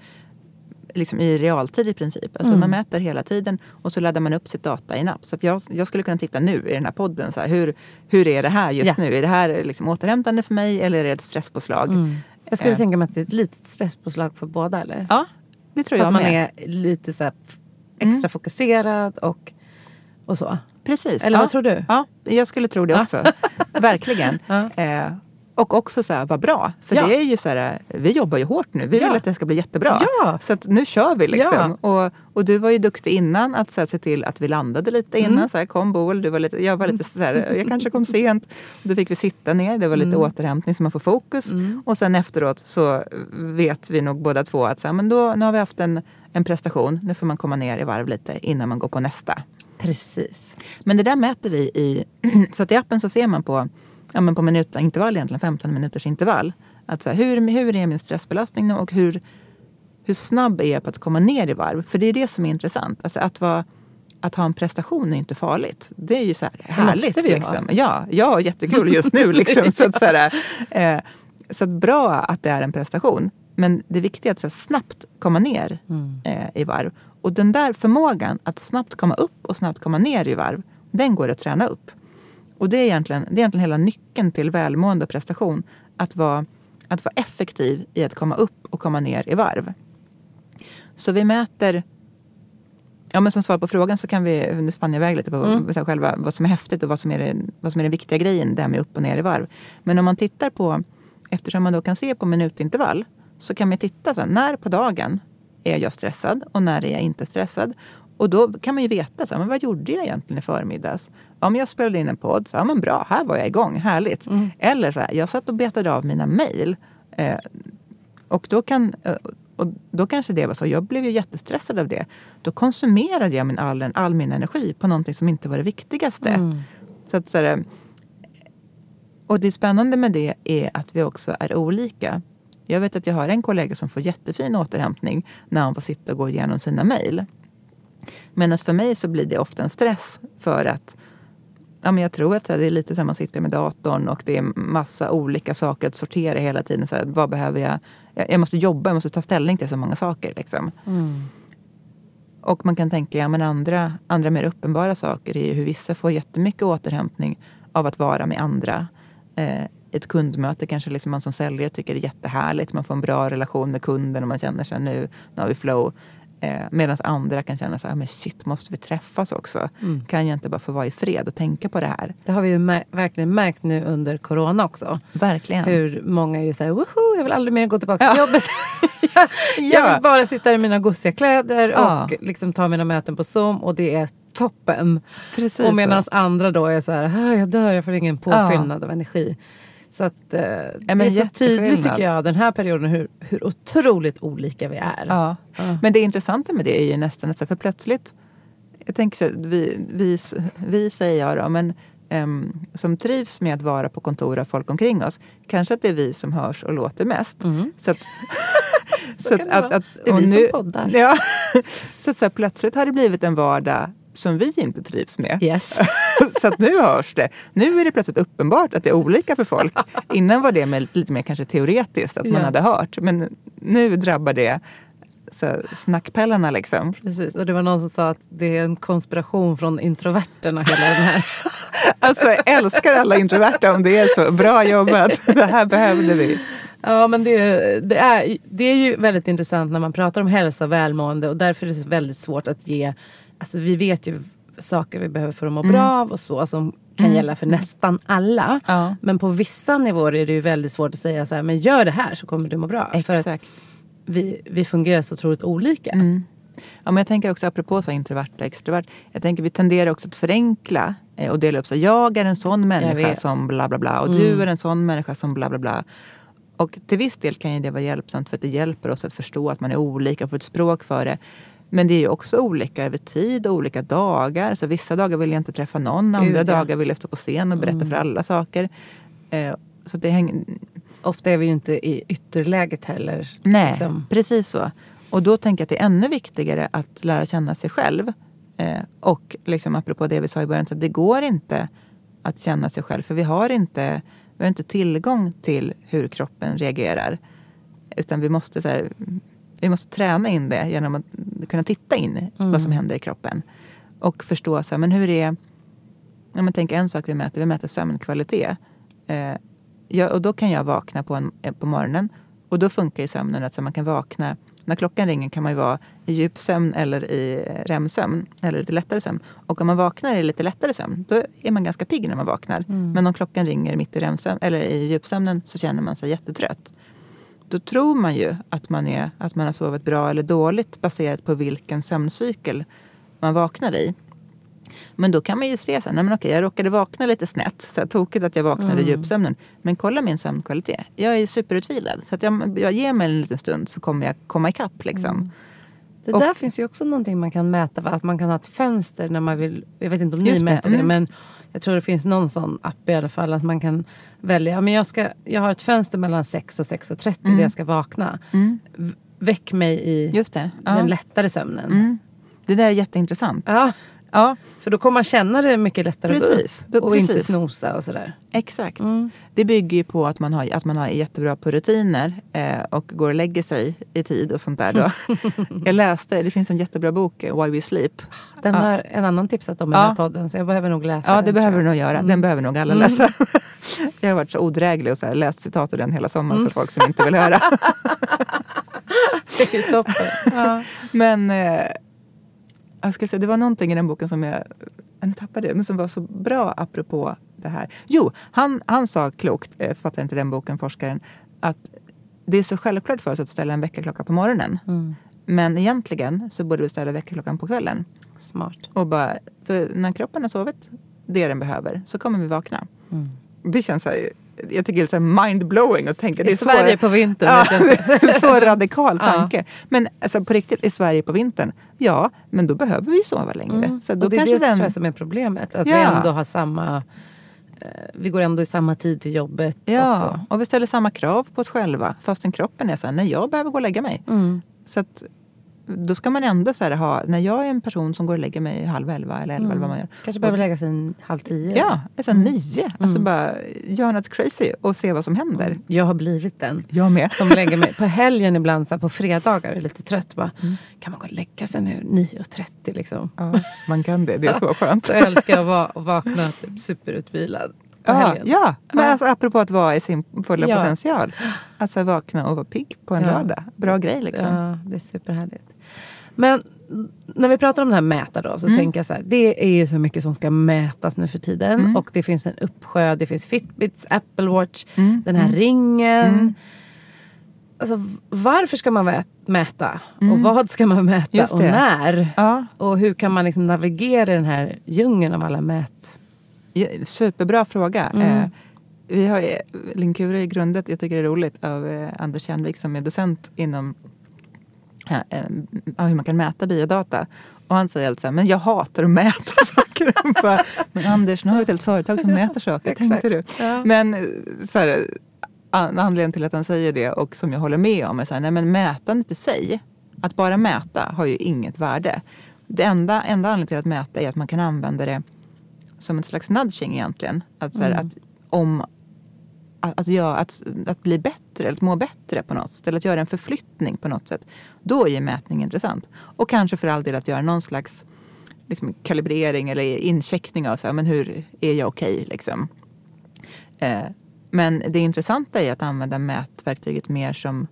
liksom i realtid i princip. Alltså Mm. Man mäter hela tiden och så laddar man upp sitt data i en app. Så jag, jag skulle kunna titta nu i den här podden. Så här, hur, hur är det här just Ja. nu? Är det här liksom återhämtande för mig eller är det ett stresspåslag? mm. Jag skulle Eh. tänka mig att det är ett litet stresspåslag för båda. Eller? Ja, det tror för jag att man med. är lite så f- extra fokuserad och, och så. Precis. Eller ja. vad tror du? Ja, jag skulle tro det också. Verkligen. <laughs> Ja. Eh, och också så här, vad bra. För Ja. det är ju så här, vi jobbar ju hårt nu. Vi Ja. vill att det ska bli jättebra. Ja. Så nu kör vi liksom. Och, och du var ju duktig innan att så här, se till att vi landade lite innan. Mm. Så här, kom Boel, du var lite, jag var lite så här, jag kanske kom sent. Då fick vi sitta ner, det var lite Mm. återhämtning så man får fokus. Och sen efteråt så vet vi nog båda två att så här, men då, nu har vi haft en, en prestation, nu får man komma ner i varv lite innan man går på nästa. Precis. Men det där mäter vi i... <clears throat> Så att i appen så ser man på, ja, men på minutintervall, egentligen 15 minuters intervall. Att så här, hur, hur är min stressbelastning nu och hur, hur snabb är jag på att komma ner i varv? För det är det som är intressant. Alltså att, vara, att ha en prestation är inte farligt. Det är ju så här härligt. måste vi liksom. Ja, jag har jättekul just nu. Liksom. så, att, så, här, eh, så att bra att det är en prestation. Men det viktiga är att här, snabbt komma ner eh, i varv. Och den där förmågan att snabbt komma upp och snabbt komma ner i varv, den går att träna upp. Och det är egentligen, det är egentligen hela nyckeln till välmående och prestation. Att vara, att vara effektiv i att komma upp och komma ner i varv. Så vi mäter Ja, men som svar på frågan så kan vi, nu spann jag iväg lite på Mm. själva, vad som är häftigt och vad som är, det, vad som är den viktiga grejen, det här med upp och ner i varv. Men om man tittar på, eftersom man då kan se på minutintervall, så kan man titta så här, när på dagen är jag stressad och när är jag inte stressad. Och då kan man ju veta, så här, men vad gjorde jag egentligen i förmiddags? Om jag spelade in en podd, så ja men bra, här var jag igång, härligt. Eller så här, jag satt och betade av mina mejl. Eh, och då, kan, eh, och då kanske det var så. Jag blev ju jättestressad av det. Då konsumerade jag min, all, all min energi på någonting som inte var det viktigaste. Mm. Så att, så här, och det spännande med det är att vi också är olika. Jag vet att jag har en kollega som får jättefin återhämtning när han får sitta och gå igenom sina mejl. Medan för mig så blir det ofta en stress för att ja, men jag tror att här, det är lite som man sitter med datorn och det är massa olika saker att sortera hela tiden. Så här, vad behöver jag? jag? Måste jobba, jag måste ta ställning till så många saker. Liksom. Mm. Och man kan tänka, ja men andra, andra mer uppenbara saker är ju hur vissa får jättemycket återhämtning av att vara med andra. Eh, ett kundmöte kanske liksom man som säljare tycker är jättehärligt. Man får en bra relation med kunden och man känner sig nu, nu har vi flow. Eh, Medan andra kan känna så här, men shit, måste vi träffas också? Mm. Kan jag inte bara få vara i fred och tänka på det här? Det har vi ju mär- verkligen märkt nu under corona också. Verkligen. Hur många är ju såhär, woho, jag vill aldrig mer gå tillbaka till jobbet. jag, <laughs> <laughs> jag Ja. vill bara sitta i mina gossiga kläder Ja. och liksom ta mina möten på Zoom och det är toppen. Precis och medan så. andra då är så här, "Ah, jag dör, jag får ingen påfyllnad av energi. Så att, eh, det är så tydligt tycker jag den här perioden hur, hur otroligt olika vi är. Ja. Ja. Men det intressanta med det är ju nästan att så för plötsligt, jag tänker så vi, vi, vi säger jag då, men ehm, som trivs med att vara på kontor av folk omkring oss, kanske att det är vi som hörs och låter mest. Mm. Så att, <laughs> Så kan det vara. Det är vi som poddar. Ja, <laughs> så att så här, plötsligt har det blivit en vardag som vi inte trivs med. Yes. <laughs> så att nu hörs det. Nu är det plötsligt uppenbart att det är olika för folk. <laughs> Innan var det med lite, mer kanske teoretiskt, att man Ja. hade hört. Men nu drabbar det så här, snackpällarna liksom. Precis. Och det var någon som sa att det är en konspiration från introverterna hela den här. <laughs> Alltså jag älskar alla introverta om det är så. Bra jobbat. Det här behövde vi. Ja, men det, det, är, det är ju väldigt intressant när man pratar om hälsa och välmående och därför är det väldigt svårt att ge... Alltså vi vet ju saker vi behöver för att må bra av och så som kan gälla för nästan alla. Ja. Men på vissa nivåer är det ju väldigt svårt att säga så här, men gör det här så kommer du må bra. För att Exakt. vi, vi fungerar så otroligt olika. Ja, men jag tänker också apropå så introvert och extrovert. Jag tänker vi tenderar också att förenkla eh, och dela upp. Så jag är en sån människa som bla bla bla och du är en sån människa som bla bla bla. Och till viss del kan ju det vara hjälpsamt för att det hjälper oss att förstå att man är olika och få ett språk för det. Men det är ju också olika över tid och olika dagar. Så vissa dagar vill jag inte träffa någon, andra Gud, ja. dagar vill jag stå på scen och berätta för alla saker. Eh, så det hänger, Ofta är vi ju inte i ytterläget heller. Nej, liksom. precis så. Och då tänker jag att det är ännu viktigare att lära känna sig själv. Eh, och liksom apropå det vi sa i början, så det går inte att känna sig själv. För vi har inte, vi har inte tillgång till hur kroppen reagerar. Utan vi måste, så här, vi måste träna in det genom att kunna titta in i vad som händer i kroppen. Och förstå, så här, men hur är... Ja, men tänk en sak vi mäter, vi mäter sömnkvalitet. Eh, ja, och då kan jag vakna på, en, eh, på morgonen och då funkar ju sömnen att så man kan vakna när klockan ringer kan man ju vara i djup sömn eller i eh, REM-sömn eller lite lättare sömn. Och om man vaknar i lite lättare sömn då är man ganska pigg när man vaknar. Men om klockan ringer mitt i REM-sömn eller i djupsömnen så känner man sig jättetrött. Då tror man ju att man, är, att man har sovit bra eller dåligt baserat på vilken sömncykel man vaknar i. Men då kan man ju se så här, nej men okej, jag råkade vakna lite snett. Så här, tokigt att jag vaknade i djupsömnen. Men kolla min sömnkvalitet. Jag är superutvilad. Så att jag, jag ger mig en liten stund så kommer jag komma ikapp. Liksom. Det Och- där finns ju också någonting man kan mäta. va? Att man kan ha ett fönster när man vill. Jag vet inte om ni Just det, mäter det. mm. Men jag tror det finns någon sån app i alla fall. Att man kan välja. ja, Men jag, ska, jag har ett fönster mellan 6 och 6.30 där jag ska vakna. V- Väck mig i Mm. Ja. den lättare sömnen. Mm. Det där är jätteintressant. Ja, Ja, för då kommer man känna det mycket lättare Precis. upp. Då- Och inte precis. snosa och sådär. exakt. Mm. Det bygger ju på att man, har, att man har jättebra på rutiner eh, och går och lägger sig i tid och sånt där. Då. <laughs> jag läste, det finns en jättebra bok, eh, Why We Sleep. Den Ja. har en annan tipsat om i Ja. den här podden. Så jag behöver nog läsa Ja, den. det tror behöver du nog göra. Den Mm. behöver nog alla läsa. <laughs> jag har varit så odräglig och så här, läst citat ur den hela sommaren Mm. för folk som inte vill höra. <laughs> Det är toppen. Ja. Men eh, jag ska säga, det var någonting i den boken som jag jag tappade det, men som var så bra apropå det här. Jo, han, han sa klokt, eh, fattar inte den boken, forskaren, att det är så självklart för oss att ställa en väckarklocka på morgonen. Mm. Men egentligen så borde vi ställa väckarklockan på kvällen. Smart. Och bara, för när kroppen har sovit det den behöver så kommer vi vakna. Mm. Det känns så här, jag tycker det är mind-blowing att tänka. Det I är Sverige så, på vintern. ja, <laughs> så radikal Ja. tanke. Men alltså, på riktigt, i Sverige på vintern, ja, men då behöver vi sova längre. Mm. Så då och det är det den, tror jag som är problemet. Att vi Ja. ändå har samma... eh, Vi går ändå i samma tid till jobbet Ja, också. och vi ställer samma krav på oss själva fastän kroppen är så här, nej jag behöver gå och lägga mig. Mm. Så att, då ska man ändå så här ha, när jag är en person som går och lägger mig halv elva eller elva eller vad man gör. Kanske behöver lägga sig halv tio. Ja, så här, Mm. nio. Alltså bara gör något crazy och se vad som händer. Jag har blivit den. Jag med. Som lägger mig på helgen ibland, så här, på fredagar, är lite trött. Bara, Mm. Kan man gå och lägga sig nu 9.30 liksom? Ja, man kan det, det är så skönt. Så älskar jag att va- att vakna typ superutvilad på Ja, helgen. ja. men Ja. Alltså, apropå att vara i sin fulla Ja. potential. Alltså vakna och vara pigg på en Ja. lördag. Bra grej liksom. Ja, det är superhärligt. Men när vi pratar om det här mäta då, så Mm. tänker jag så här. Det är ju så mycket som ska mätas nu för tiden. Mm. Och det finns en uppsjö. Det finns Fitbits, Apple Watch, Mm, den här mm. ringen. Mm. Alltså, varför ska man mäta? Och Mm. vad ska man mäta? Och när? Ja, Och hur kan man liksom navigera i den här djungeln av alla mät... superbra fråga. Mm. Eh, vi har eh, Linkura i grundet, jag tycker det är roligt, av eh, Anders Kärnvik som är docent inom hur man kan mäta biodata. Och han säger alltså, men jag hatar att mäta <laughs> saker. Bara, men Anders, nu har vi ett helt företag som <laughs> mäter saker, tänkte du? Ja. Men så här, an- anledningen till att han säger det och som jag håller med om är så här, nej men mätandet i sig, att bara mäta har ju inget värde. Det enda, enda anledningen till att mäta är att man kan använda det som ett slags nudging egentligen. Att, så här, Mm. att, om, att, att, göra, att, att bli bättre, eller att må bättre på något sätt. Eller att göra en förflyttning på något sätt. Då är mätning intressant. Och kanske för all del att göra någon slags liksom, kalibrering eller incheckning av så här, men hur är jag okej. liksom. Eh, men det intressanta är att använda mätverktyget mer som,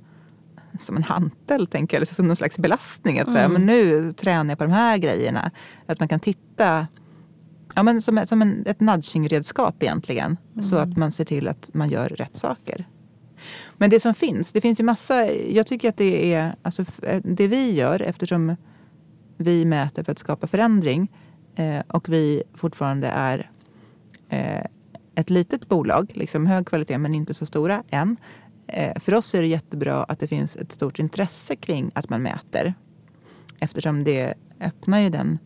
som en hantel, tänker jag. Eller som någon slags belastning. Att säga, Mm. men nu tränar jag på de här grejerna. Att man kan titta ja, men som, som en, ett nudging-redskap egentligen. Så Mm. att man ser till att man gör rätt saker. Men det som finns, det finns ju massa, jag tycker att det är, alltså f- det vi gör eftersom vi mäter för att skapa förändring eh, och vi fortfarande är eh, ett litet bolag, liksom hög kvalitet men inte så stora än. Eh, för oss är det jättebra att det finns ett stort intresse kring att man mäter. Eftersom det öppnar ju den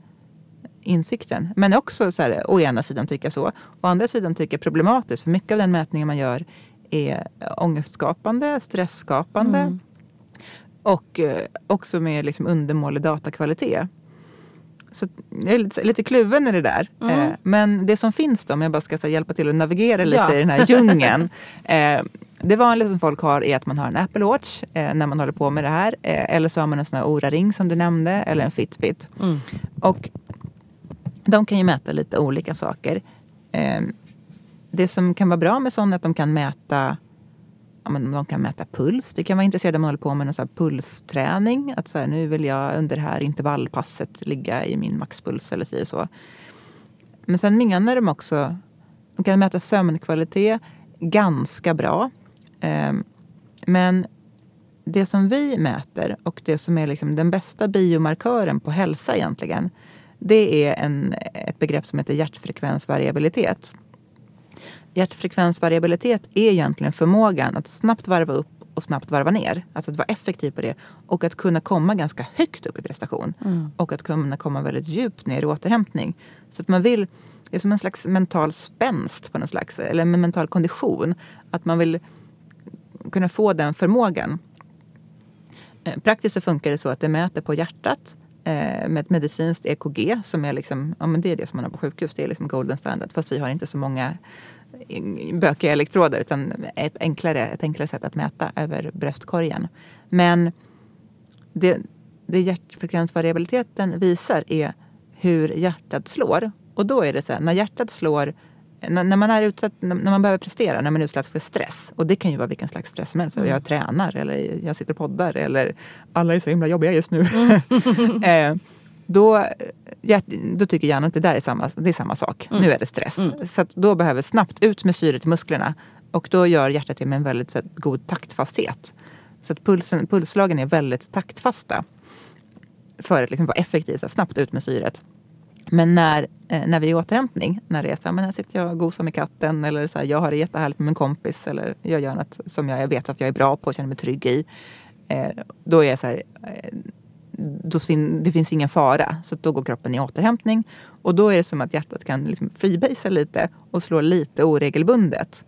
insikten. Men också så här, å ena sidan tycker jag så. Å andra sidan tycker jag problematiskt. För mycket av den mätningen man gör är ångestskapande, stressskapande. Mm. Och eh, också med liksom undermålig datakvalitet. Så jag är lite, lite kluven i det där. Mm. Eh, men det som finns då, om jag bara ska här, hjälpa till att navigera lite Ja. i den här djungeln. <laughs> eh, det vanliga som folk har är att man har en Apple Watch eh, när man håller på med det här. Eh, eller så har man en sån här Oura-ring som du nämnde, eller en Fitbit. Mm. Och de kan ju mäta lite olika saker. Ehm, det som kan vara bra med sådana är att de kan mäta ja, men de kan mäta puls. Det kan vara intresserade om man håller på med någon så här pulsträning. Att så här, nu vill jag under det här intervallpasset ligga i min maxpuls eller så. så. Men sen menar de också, de kan mäta sömnkvalitet ganska bra. Eh, men det som vi mäter och det som är liksom den bästa biomarkören på hälsa egentligen, det är en, ett begrepp som heter hjärtfrekvensvariabilitet. Hjärtfrekvensvariabilitet är egentligen förmågan att snabbt varva upp och snabbt varva ner. Alltså att vara effektiv på det. Och att kunna komma ganska högt upp i prestation. Mm. Och att kunna komma väldigt djupt ner i återhämtning. Så att man vill, det är som en slags mental spänst på någon slags, eller en mental kondition. Att man vill kunna få den förmågan. Eh, Praktiskt så funkar det så att det mäter på hjärtat Eh, med ett medicinskt EKG som är liksom, ja men det är det som man har på sjukhus. Det är liksom golden standard. Fast vi har inte så många eh, bökiga elektroder utan ett enklare, ett enklare sätt att mäta över bröstkorgen. Men det, det hjärtfrekvensvariabiliteten visar är hur hjärtat slår. Och då är det så här, när hjärtat slår när, man är utsatt, när man behöver prestera, när man är utsatt för stress. Och det kan ju vara vilken slags stress som helst. Mm. Jag tränar eller jag sitter och poddar eller alla är så himla jobbiga just nu. Mm. <laughs> <laughs> eh, då, hjärt, då tycker hjärnan att det där är samma, det är samma sak. Mm. Nu är det stress. Så att då behöver snabbt ut med syret i musklerna. Och då gör hjärtat det med en väldigt så att, god taktfasthet. Så att pulsen, pulsslagen är väldigt taktfasta. För att liksom vara effektiv, så här, snabbt ut med syret. Men när, eh, när vi är i återhämtning, när det är så här, men här sitter jag och gosar med katten eller så här, jag har det jättehärligt med min kompis eller jag gör något som jag vet att jag är bra på och känner mig trygg i. Eh, då är jag så här, eh, då sin, det finns ingen fara. Så då går kroppen i återhämtning. Och då är det som att hjärtat kan liksom freebasea lite och slå lite oregelbundet.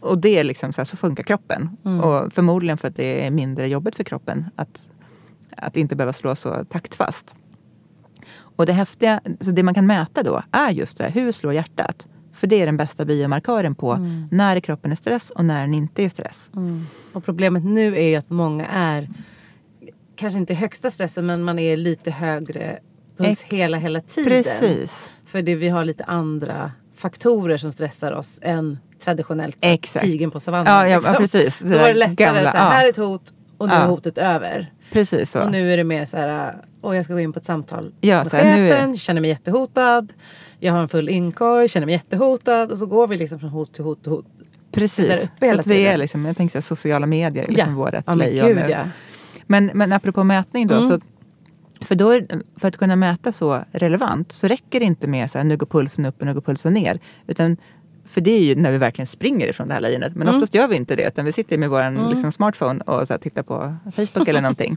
Och det är liksom så, här, så funkar kroppen. Och förmodligen för att det är mindre jobbigt för kroppen att, att inte behöva slå så taktfast. Och det häftiga, så det man kan mäta då är just det, hur slår hjärtat? För det är den bästa biomarkören på när kroppen är stress och när den inte är stress. Mm. Och problemet nu är ju att många är, kanske inte högsta stressen, men man är lite högre puls Ex- hela, hela tiden. Precis. För det, vi har lite andra faktorer som stressar oss än traditionellt Exakt. tigern på savannen. Ja, ja, liksom. ja, precis. Det Då var där det lättare gamla, så här, ja. här är ett hot och nu Ja. är hotet över. Precis så. Och nu är det mer så här, åh jag ska gå in på ett samtal Ja, med nu är- chefen, känner mig jättehotad. Jag har en full inkorg, känner mig jättehotad. Och så går vi liksom från hot till hot till hot. Precis. Så att vi är liksom, jag tänker så här, sociala medier är liksom vårt ja men lejon gud ja. Men, men apropå mätning då. Mm. Så, för, då är, för att kunna mäta så relevant så räcker det inte med så här, nu går pulsen upp och nu går pulsen ner. Utan, för det är ju när vi verkligen springer ifrån det här lejonet. Men Mm. oftast gör vi inte det. Utan vi sitter med vår liksom, smartphone och så här, tittar på Facebook eller <laughs> någonting.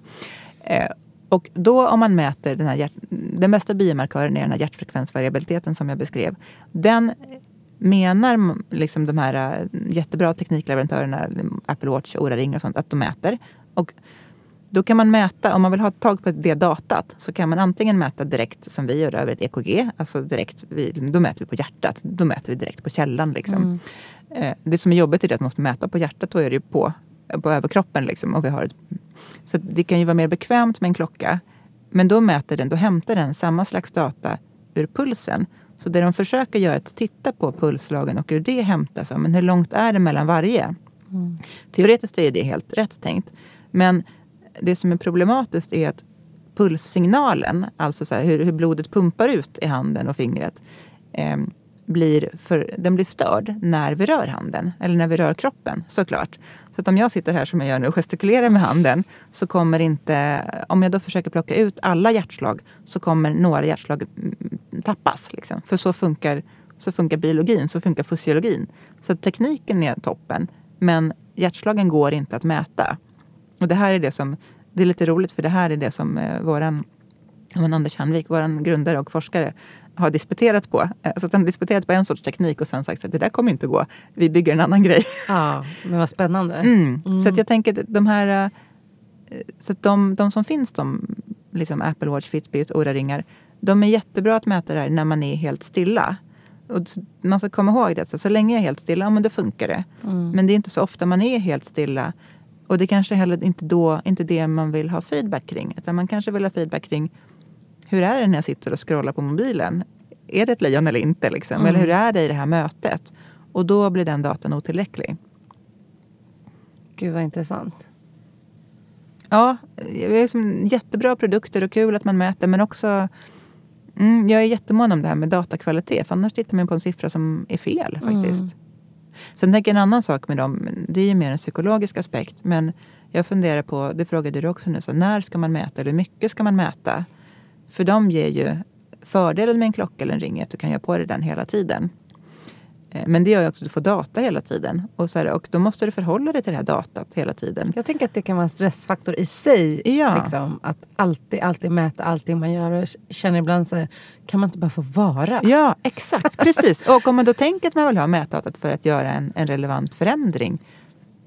Eh, och då om man mäter den här hjärt, den bästa biomarkören är den här hjärtfrekvensvariabiliteten som jag beskrev. Den menar liksom de här eh, jättebra teknikleverantörerna, Apple Watch, Oura-ring och sånt, att de mäter. Och då kan man mäta, om man vill ha tag på det datat, så kan man antingen mäta direkt som vi gör över ett EKG, alltså direkt, vi, då mäter vi på hjärtat, då mäter vi direkt på källan. Liksom. Eh, det som är jobbigt är att man måste mäta på hjärtat, då är det ju på, på överkroppen. Liksom, och vi har ett, så det kan ju vara mer bekvämt med en klocka. Men då mäter den, då hämtar den samma slags data ur pulsen. Så det de försöker göra är att titta på pulsslagen och ur det hämta, så, men hur långt är det mellan varje? Teoretiskt är det helt rätt tänkt. Men det som är problematiskt är att pulssignalen, alltså så här, hur, hur blodet pumpar ut i handen och fingret, eh, blir för, den blir störd när vi rör handen, eller när vi rör kroppen såklart. Så att om jag sitter här som jag gör nu och gestikulerar med handen så kommer inte, om jag då försöker plocka ut alla hjärtslag så kommer några hjärtslag tappas. Liksom. För så funkar, så funkar biologin, så funkar fysiologin. Så att tekniken är toppen, men hjärtslagen går inte att mäta. Och det här är det som, det är lite roligt för det här är det som eh, våran men Anders Hanvik, vår grundare och forskare, har disputerat på. Eh, Så att han har disputerat på en sorts teknik och sen sagt att det där kommer inte gå. Vi bygger en annan <laughs> grej. Ja, men vad spännande. Mm. Så att jag tänker att de här... eh, Så att de, de som finns, de, liksom Apple Watch, Fitbit, Oura-ringar, de är jättebra att mäta det här när man är helt stilla. Och man ska komma ihåg det, så, så länge jag är helt stilla, ja, men då funkar det. Men det är inte så ofta man är helt stilla. Och det kanske heller inte då inte det man vill ha feedback kring. Utan man kanske vill ha feedback kring hur är det när jag sitter och scrollar på mobilen? Är det ett lejon eller inte? Liksom? Eller hur är det i det här mötet? Och då blir den datan otillräcklig. Gud vad intressant. Ja, det är som jättebra produkter och kul att man mäter men också mm, jag är jättemån om det här med datakvalitet för annars tittar man på en siffra som är fel faktiskt. Sen tänker jag en annan sak med dem, det är ju mer en psykologisk aspekt men jag funderar på, det frågade du också nu, så när ska man mäta eller hur mycket ska man mäta? För de ger ju fördelen med en klocka eller en ring är att du kan göra på dig den hela tiden. Eh, Men det gör ju också att du får data hela tiden. Och, så här, och då måste du förhålla dig till det här datat hela tiden. Jag tänker att det kan vara en stressfaktor i sig. Ja. Liksom, att alltid, alltid mäta allting man gör. Jag känner ibland så här, kan man inte bara få vara? Ja, exakt. Precis. Och om man då tänker att man vill ha mätdatat för att göra en, en relevant förändring.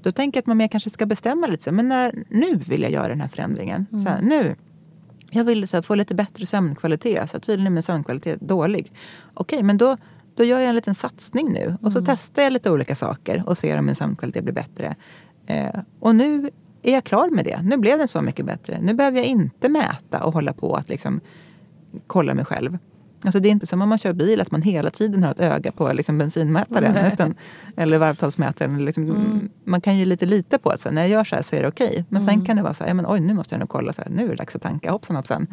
Då tänker jag att man mer kanske ska bestämma lite. Så, här, men när, nu vill jag göra den här förändringen. Så här, nu. Jag vill så här, få lite bättre sömnkvalitet. Så här, tydligen är min sömnkvalitet dålig. Okej, men då, då gör jag en liten satsning nu. Och så testar jag lite olika saker och ser om min sömnkvalitet blir bättre. Eh, och nu är jag klar med det. Nu blev den så mycket bättre. Nu behöver jag inte mäta och hålla på att liksom kolla mig själv. Alltså det är inte som om man kör bil att man hela tiden har ett öga på liksom bensinmätaren utan, eller varvtalsmätaren. Liksom, Man kan ju lite lita på att så här, när jag gör så här så är det okej. Men sen kan det vara så här, ja, men, oj nu måste jag nog kolla, så här, nu är det dags att tanka, hoppsan hoppsan.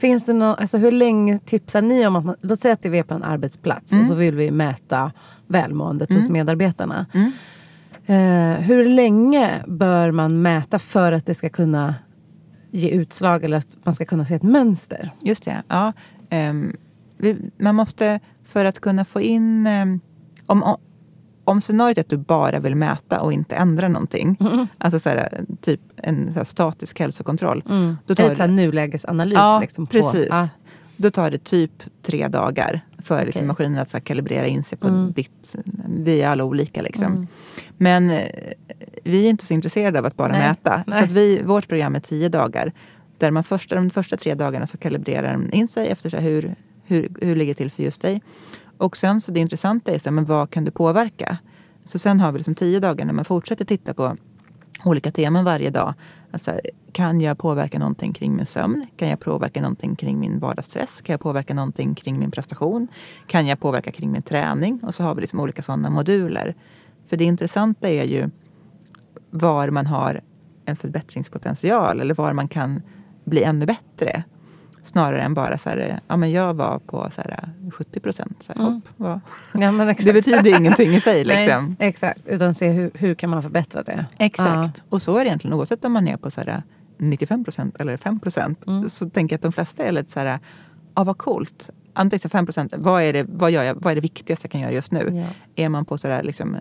Finns det någon, alltså hur länge tipsar ni om att man, låt säga att vi är på en arbetsplats och så vill vi mäta välmåendet hos medarbetarna. Eh, hur länge bör man mäta för att det ska kunna ge utslag eller att man ska kunna se ett mönster? Just det. Ja. Ehm, man måste, för att kunna få in... ehm, om, om, scenariot är att du bara vill mäta och inte ändra någonting. Alltså så här, typ en så statisk hälsokontroll. Då Det är tar ett så här nulägesanalys. Ja, liksom, på, precis. Ja. Då tar det typ tre dagar för liksom, Okej. maskinen att så här, kalibrera in sig på Mm. ditt... Vi är alla olika liksom. Men eh, vi är inte så intresserade av att bara Nej, mäta. nej. Så vi, vårt program är tio dagar. Där man första, de första tre dagarna så kalibrerar den in sig efter så här, hur, hur, hur ligger det till för just dig. Och sen så det intressanta är så här, men vad kan du påverka? Så sen har vi liksom tio dagar när man fortsätter titta på olika teman varje dag. Alltså, kan jag påverka någonting kring min sömn? Kan jag påverka någonting kring min vardagsstress? Kan jag påverka någonting kring min prestation? Kan jag påverka kring min träning? Och så har vi liksom olika sådana moduler. För det intressanta är ju var man har en förbättringspotential eller var man kan bli ännu bättre. Snarare än bara så här, ja men jag var på så här 70 procent. Så här, Mm. hopp, vad- Ja. <laughs> Det betyder ingenting i sig <laughs> liksom. Nej, exakt, utan se hur, hur kan man förbättra det. Exakt. Och så är det egentligen oavsett om man är på så här 95 procent eller 5 procent. Mm. Så tänker jag att de flesta är lite så här, ja vad coolt. Antingen så 5 procent, vad, är det- vad, gör jag, vad är det viktigaste jag kan göra just nu? Ja. Är man på så där liksom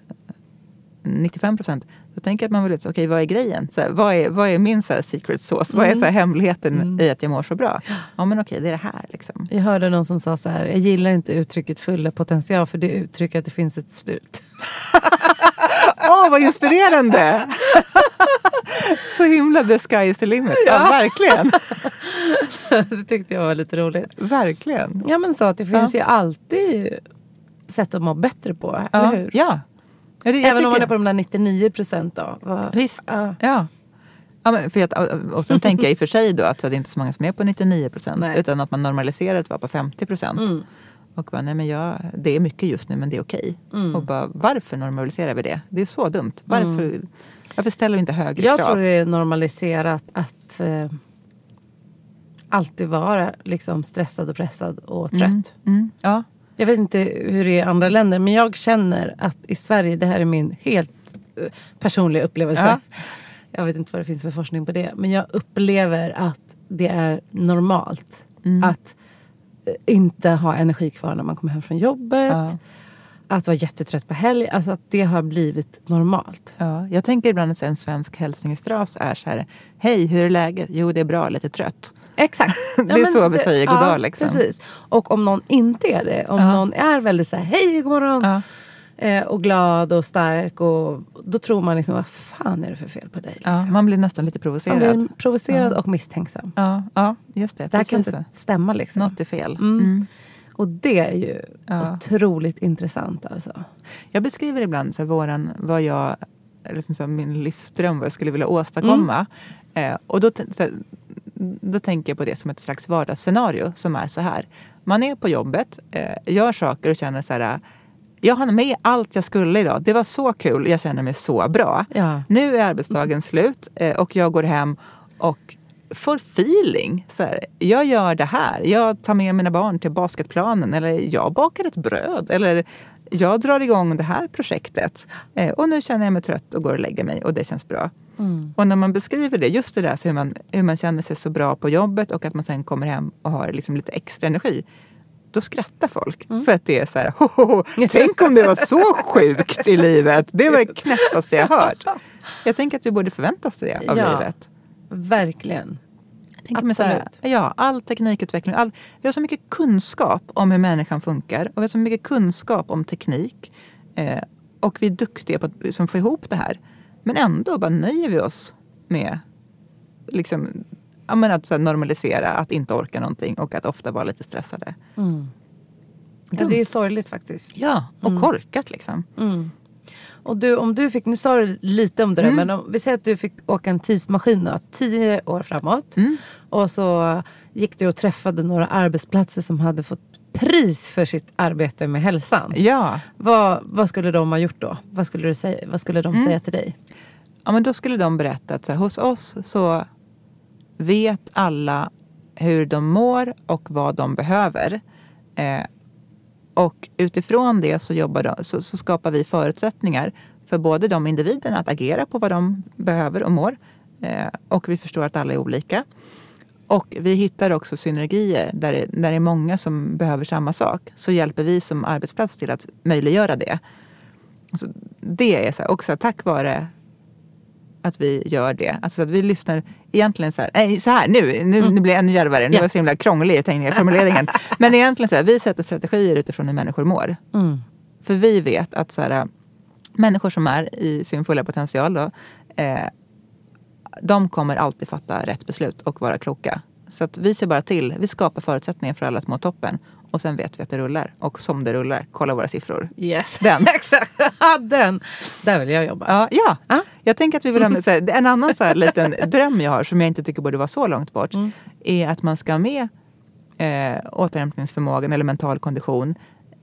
95 procent, då tänker jag att man vill veta, okej vad är grejen? Så här, vad, är, vad är min så här, secret sauce? Vad är Mm. så här, hemligheten i att jag mår så bra? Ja men okej, det är det här liksom. Jag hörde någon som sa så här, jag gillar inte uttrycket fulla potential för det uttrycker att det finns ett slut. <laughs> Åh, vad inspirerande! <laughs> så himla the sky is the limit. Ja, Ja. verkligen. <laughs> det tyckte jag var lite roligt. verkligen. Ja men så att det finns ju alltid sätt att må bättre på, Ja. eller hur? ja. Ja det, jag Även om man är på de där 99 procent då. Vad- Visst. Ja. Ja. Ja, för att, och sen tänker jag i och för sig då att det är inte så många som är på 99 procent. Utan att man normaliserar att vara på 50 procent. Mm. Och bara, nej men jag, det är mycket just nu men det är okej. Mm. Och bara, varför normaliserar vi det? Det är så dumt. Varför, varför ställer vi inte högre Jag krav? tror det är normaliserat att eh, alltid vara liksom, stressad och pressad och trött. Mm. Mm. Ja. Jag vet inte hur det är i andra länder men jag känner att i Sverige, det här är min helt eh, personliga upplevelse. Ja. Jag vet inte vad det finns för forskning på det. Men jag upplever att det är normalt Mm. att eh, inte ha energi kvar när man kommer hem från jobbet. Ja. Att vara jättetrött på helg. Alltså att det har blivit normalt. Ja, jag tänker ibland att en svensk hälsningsfras är så här. Hej, hur är läget? Jo, det är bra, lite trött. Exakt. <laughs> Det är så vi säger god dag, liksom. Precis. Och om någon inte är det. Om Ja. någon är väldigt så här, hej god morgon. Ja. Eh, och glad och stark. Och, då tror man liksom, vad fan är det för fel på dig? Ja, Liksom. man blir nästan lite man provocerad. blir provocerad och misstänksam. Ja, ja, just det. Det här kan inte stämma liksom. Något är fel. Mm. Mm. Och det är ju Ja. otroligt intressant alltså. Jag beskriver ibland så här, våran, vad jag, liksom så här, min livsdröm, vad jag skulle vilja åstadkomma. Eh, och då, så här, då tänker jag på det som ett slags vardagsscenario som är så här. Man är på jobbet, eh, gör saker och känner så här. Jag hann med allt jag skulle idag. Det var så kul. Jag känner mig så bra. Ja. Nu är arbetsdagen slut eh, och jag går hem och får feeling. Så här, jag gör det här. Jag tar med mina barn till basketplanen eller jag bakar ett bröd. Eller jag drar igång det här projektet. Eh, och nu känner jag mig trött och går och lägger mig och det känns bra. Mm. Och när man beskriver det, just det där så hur, man, hur man känner sig så bra på jobbet och att man sen kommer hem och har liksom lite extra energi. då skrattar folk. För att det är så här, <laughs> ho, ho, ho, tänk om det var så sjukt i livet. Det var det knäppaste jag hört. Jag tänker att vi borde förvänta oss det av Ja. livet. Verkligen. Så här, Absolut. ja, all teknikutveckling. All, vi har så mycket kunskap om hur människan funkar och vi har så mycket kunskap om teknik. Eh, och vi är duktiga på att liksom, få ihop det här. Men ändå bara nöjer vi oss med liksom, ja, men att här, normalisera att inte orka någonting och att ofta vara lite stressade. Mm. Ja, det är sorgligt faktiskt. Ja, och korkat liksom. Mm. Och du, om du fick, nu sa du lite om det där, Mm. men om vi säger att du fick åka en tidsmaskin då, tio år framåt. Mm. Och så gick du och träffade några arbetsplatser som hade fått pris för sitt arbete med hälsan. Ja, Vad, vad skulle de ha gjort då? Vad skulle, du säga, vad skulle de Mm. säga till dig? Ja, men då skulle de berätta att så här, hos oss så vet alla hur de mår och vad de behöver. Eh, och utifrån det så, jobbar de, så, så skapar vi förutsättningar för både de individerna att agera på vad de behöver och mår. Eh, och vi förstår att alla är olika. Och vi hittar också synergier där det, där det är många som behöver samma sak. Så hjälper vi som arbetsplats till att möjliggöra det. Alltså, det är så här, också tack vare att vi gör det. Alltså att vi lyssnar egentligen så här, nej så här nu, nu, nu blir jag ännu djärvare, nu Mm. Ja. var jag så himla krånglig i formuleringen. <laughs> Men egentligen så här, vi sätter strategier utifrån hur människor mår. Mm. För vi vet att så här, människor som är i sin fulla potential då, eh, de kommer alltid fatta rätt beslut och vara kloka. Så att vi ser bara till, vi skapar förutsättningar för alla att må toppen. Och sen vet vi att det rullar. Och som det rullar, kolla våra siffror. Yes, <laughs> Den. exakt. Den. Där vill jag jobba. Ja, ja. Ja. jag tänker att vi vill ha med, här, <laughs> en annan så här, liten dröm jag har som jag inte tycker borde vara så långt bort. Mm. Är att man ska ha med eh, återhämtningsförmågan eller mental kondition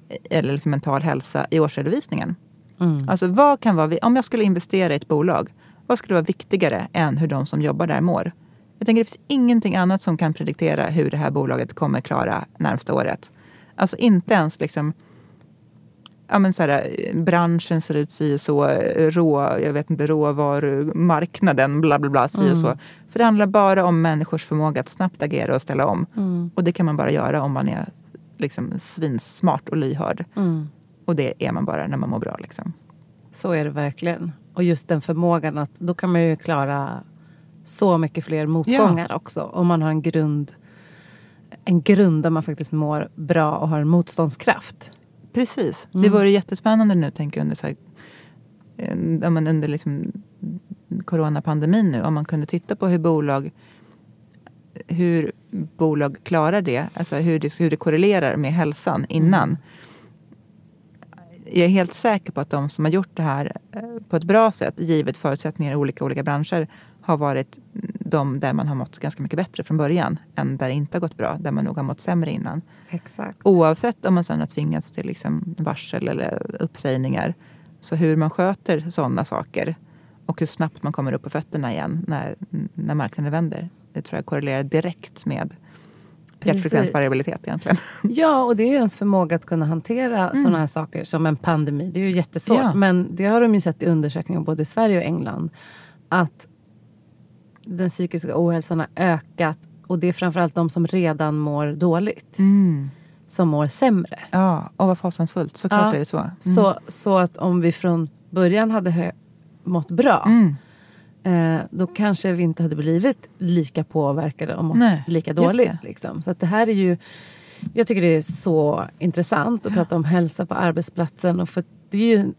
eh, eller liksom mental hälsa i årsredovisningen. Mm. Alltså vad kan vara, om jag skulle investera i ett bolag, vad skulle vara viktigare än hur de som jobbar där mår? Jag tänker det finns ingenting annat som kan prediktera hur det här bolaget kommer klara närmsta året. Alltså inte ens liksom Ja, men så här, branschen ser ut si och så, rå, jag vet inte, råvarumarknaden, bla bla bla, si och så. För det handlar bara om människors förmåga att snabbt agera och ställa om. Mm. Och det kan man bara göra om man är liksom svinsmart och lyhörd. Mm. Och det är man bara när man mår bra. Liksom. Så är det verkligen. Och just den förmågan att då kan man ju klara så mycket fler motgångar också. Om man har en grund, en grund där man faktiskt mår bra och har en motståndskraft. Precis. Det Mm. vore jättespännande nu, tänker jag, under, så här, eh, under liksom coronapandemin nu. Om man kunde titta på hur bolag hur bolag klarar det, alltså hur det, hur det korrelerar med hälsan innan. Mm. Jag är helt säker på att de som har gjort det här eh, på ett bra sätt, givet förutsättningar i olika, olika branscher, har varit de där man har mått ganska mycket bättre från början än där det inte har gått bra, där man nog har mått sämre innan. Exakt. Oavsett om man sedan har tvingats till liksom varsel eller uppsägningar. Så hur man sköter sådana saker och hur snabbt man kommer upp på fötterna igen när, när marknaden vänder. Det tror jag korrelerar direkt med hjärtfrekvensvariabilitet egentligen. <laughs> Ja, och det är ju ens förmåga att kunna hantera Mm. sådana här saker som en pandemi. Det är ju jättesvårt. Ja. Men det har de ju sett i undersökningar både i Sverige och England. Att den psykiska ohälsan har ökat. Och det är framförallt de som redan mår dåligt. Mm. Som mår sämre. Ja, och vad fasansfullt. Såklart Ja. är det så. Mm. Så, så att om vi från början hade hö- mått bra. Mm. Eh, då kanske vi inte hade blivit lika påverkade och mått Nej, lika dåligt. Liksom. Så att det här är ju... Jag tycker det är så intressant att prata om hälsa på arbetsplatsen. Och för det är ju,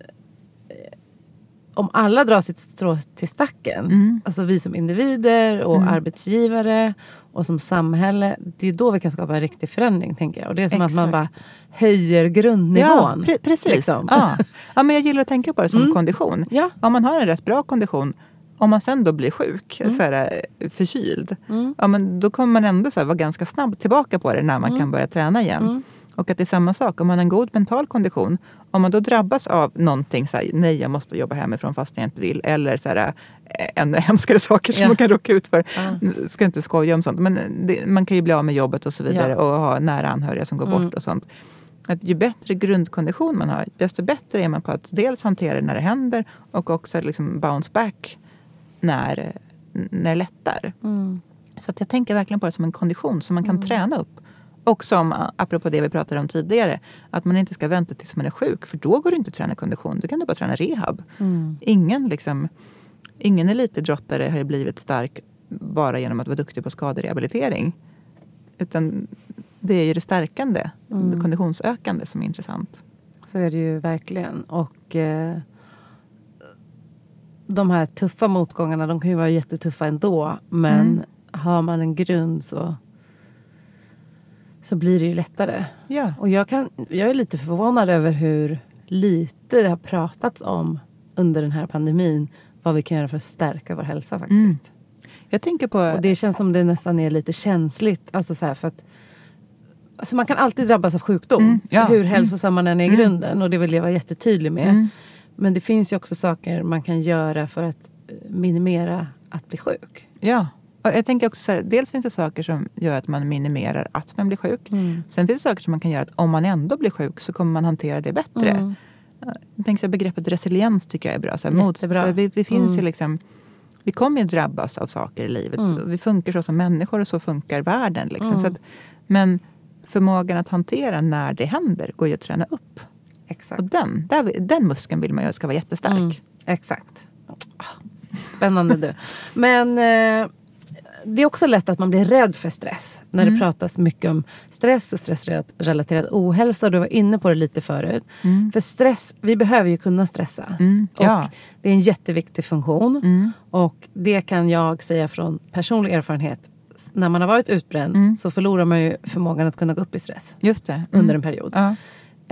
om alla drar sitt strå till stacken, Mm. alltså vi som individer och arbetsgivare och som samhälle, det är då vi kan skapa en riktig förändring. tänker jag. Och det är som att man bara Exakt. höjer Ja, grundnivån. pre- precis. liksom. Ja. ja, men jag gillar att tänka på det som Mm. kondition. Ja. Om man har en rätt bra kondition, om man sen då blir sjuk, Mm. så här, eh, förkyld, ja, men då kommer man ändå så här, vara ganska snabb tillbaka på det när man kan börja träna igen. Mm. Och att det är samma sak, om man har en god mental kondition, om man då drabbas av någonting, så här, nej jag måste jobba hemifrån fast jag inte vill, eller så här, eh, ännu <laughs> hemskare saker som Ja. man kan råka ut för. Ja. Ska inte skoja om sånt, men det, man kan ju bli av med jobbet och så vidare Ja. och ha nära anhöriga som går Mm. bort och sånt. Att ju bättre grundkondition man har, desto bättre är man på att dels hantera det när det händer och också liksom bounce back när, när det lättar. Mm. Så att jag tänker verkligen på det som en kondition som man kan träna upp. Och som, apropå det vi pratade om tidigare, att man inte ska vänta tills man är sjuk. För då går det inte att träna kondition. Då kan du bara träna rehab. Mm. Ingen, liksom, ingen elitidrottare har ju blivit stark bara genom att vara duktig på skaderehabilitering. Utan det är ju det stärkande, Mm. det konditionsökande som är intressant. Så är det ju verkligen. Och eh, de här tuffa motgångarna, de kan ju vara jättetuffa ändå. Men Mm. har man en grund så, så blir det ju lättare. Ja. Och jag, kan, jag är lite förvånad över hur lite det har pratats om under den här pandemin. Vad vi kan göra för att stärka vår hälsa faktiskt. Mm. Jag tänker på... Och det känns som det nästan är lite känsligt. Alltså så för att, alltså man kan alltid drabbas av sjukdom. Mm, ja. Hur hälsosam man än är i grunden. Och det vill jag vara jättetydlig med. Mm. Men det finns ju också saker man kan göra för att eh, minimera att bli sjuk. Ja. Jag tänker också så här, dels finns det saker som gör att man minimerar att man blir sjuk. Mm. Sen finns det saker som man kan göra att om man ändå blir sjuk så kommer man hantera det bättre. Mm. Jag tänker så här, begreppet resiliens tycker jag är bra. Så här, mot, så här, vi, vi, finns ju Mm. liksom, vi kommer ju drabbas av saker i livet. Mm. Vi funkar så som människor och så funkar världen. Liksom. Mm. Så att, men förmågan att hantera när det händer går ju att träna upp. Exakt. Och den, där, den muskeln vill man ju ska vara jättestark. Mm, exakt. Spännande du. Men eh, det är också lätt att man blir rädd för stress. När Mm. det pratas mycket om stress och stressrelaterad ohälsa. Du var inne på det lite förut. Mm. För stress, vi behöver ju kunna stressa. Mm, ja. Och det är en jätteviktig funktion. Mm. Och det kan jag säga från personlig erfarenhet. När man har varit utbränd Mm. så förlorar man ju förmågan att kunna gå upp i stress Just det. Mm. under en period. Ja.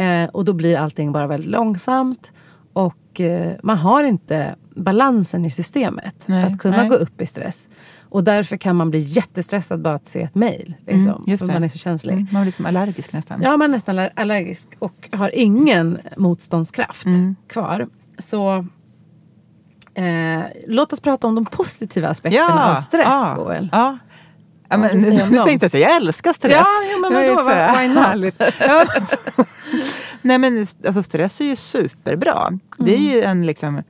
Eh, och då blir allting bara väldigt långsamt. Och eh, man har inte balansen i systemet. Nej, att kunna nej. gå upp i stress. Och därför kan man bli jättestressad bara att se ett mejl. Liksom, Mm, man är så känslig. Mm. Man blir liksom allergisk nästan. Ja, man är nästan aller- allergisk och har ingen motståndskraft Mm. kvar. Så eh, låt oss prata om de positiva aspekterna av stress, ja, Boel. Ja. Ja, men, nu dem? tänkte jag säga, jag älskar stress. Ja, jo, men vadå, why not? härligt. Ja. <laughs> Nej men alltså, stress är ju superbra. Det är Mm. ju en liksom,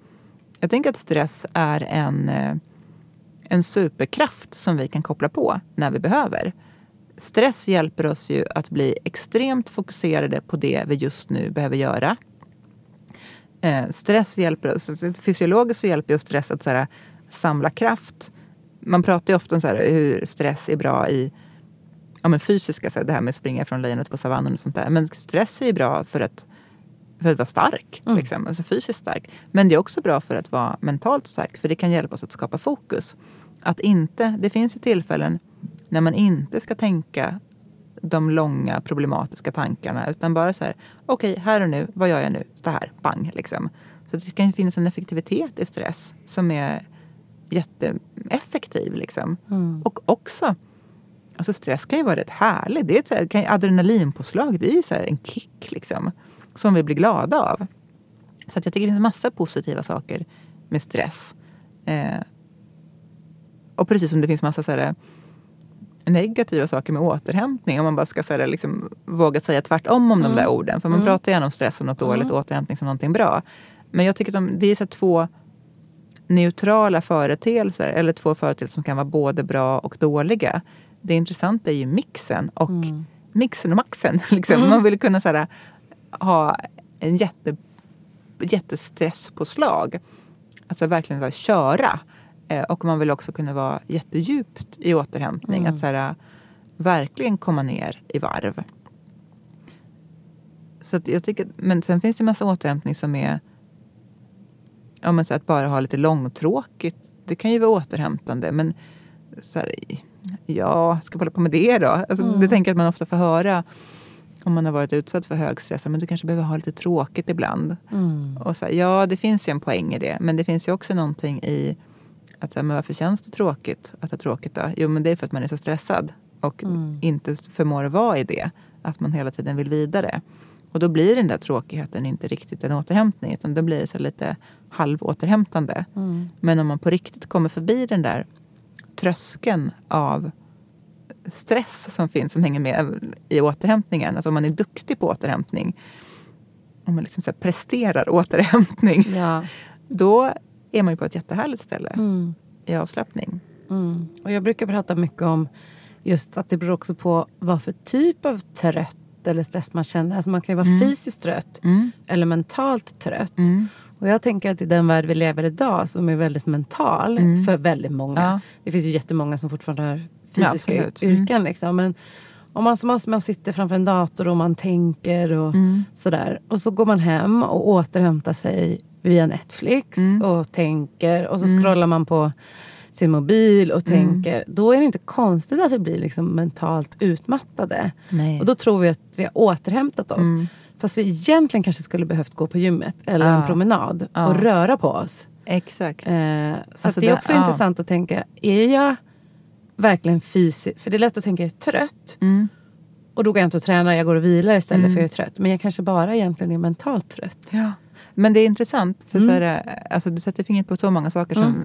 jag tänker att stress är en, eh, en superkraft som vi kan koppla på när vi behöver. Stress hjälper oss ju att bli extremt fokuserade på det vi just nu behöver göra. Eh, stress hjälper oss, fysiologiskt så hjälper ju stress att så här, samla kraft. Man pratar ju ofta om så här, hur stress är bra i ja, men fysiska, så här, det här med att springa från lejonet på savannen och sånt där. Men stress är ju bra för att, för att vara stark, Mm. liksom, alltså fysiskt stark. Men det är också bra för att vara mentalt stark, för det kan hjälpa oss att skapa fokus. Att inte, det finns ju tillfällen när man inte ska tänka de långa problematiska tankarna utan bara så här, okej, här och nu, vad gör jag nu? Så här, pang, liksom. Så det kan finnas en effektivitet i stress som är jätteeffektiv. Liksom. Mm. Och också, alltså stress kan ju vara rätt härligt. Det är ett så här, kan, adrenalinpåslag, det är så här en kick liksom, som vi blir glada av. Så att jag tycker det finns massa positiva saker med stress. Eh, och precis som det finns massa så här, negativa saker med återhämtning. Om man bara ska så här, liksom, våga säga tvärtom om de där orden. För man Mm. pratar gärna om stress som något dåligt och återhämtning som någonting bra. Men jag tycker att de, det är så två neutrala företeelser. Eller två företeelser som kan vara både bra och dåliga. Det intressanta är ju mixen och Mm. mixen och maxen. <laughs> Liksom. Man vill kunna så här, ha en jätte, jättestresspåslag. Alltså verkligen så här, köra. Eh, och man vill också kunna vara jättedjupt i återhämtning. Mm. Att så här, verkligen komma ner i varv. Så jag tycker, men sen finns det en massa återhämtning som är ja, men så att bara ha lite långtråkigt. Det kan ju vara återhämtande. Men så här, ja, ska vi hålla på med det då? Alltså, Mm. Det tänker jag att man ofta får höra om man har varit utsatt för hög stress. Men du kanske behöver ha lite tråkigt ibland. Mm. Och så här, ja, det finns ju en poäng i det. Men det finns ju också någonting i att men varför känns det tråkigt att ha tråkigt då? Jo, men det är för att man är så stressad och Mm. inte förmår vara i det. Att man hela tiden vill vidare. Och då blir den där tråkigheten inte riktigt en återhämtning utan då blir det så lite halvåterhämtande. Mm. Men om man på riktigt kommer förbi den där tröskeln av stress som finns, som hänger med i återhämtningen. Alltså om man är duktig på återhämtning, om man liksom så presterar återhämtning, Ja. <laughs> då är man ju på ett jättehärligt ställe Mm. i avslappning. Mm. Och jag brukar prata mycket om Just att det beror också på vad för typ av trött eller stress man känner. Alltså man kan ju vara Mm. fysiskt trött eller mentalt trött. Och jag tänker att i den värld vi lever idag som är väldigt mental för väldigt många. Ja. Det finns ju jättemånga som fortfarande har Ja, fysiska. Mm. yrken. Liksom. Men om man, som oss, man sitter framför en dator och man tänker och Mm. sådär. Och så går man hem och återhämtar sig via Netflix Mm. och tänker. Och så scrollar man på sin mobil och Mm. tänker. Då är det inte konstigt att vi blir liksom mentalt utmattade. Nej. Och då tror vi att vi har återhämtat oss. Fast vi egentligen kanske skulle behövt gå på gymmet eller en Mm. Ja. promenad Ja. och röra på oss. Exakt. Eh, så Alltså det är det- också ja. intressant att tänka, är jag verkligen fysiskt... För det är lätt att tänka, jag är trött. Mm. Och då går jag inte och tränar, jag går och vilar istället för jag är trött. Men jag kanske bara egentligen är mentalt trött. Ja. Men det är intressant, för Mm. så är det, alltså, du sätter fingret på så många saker som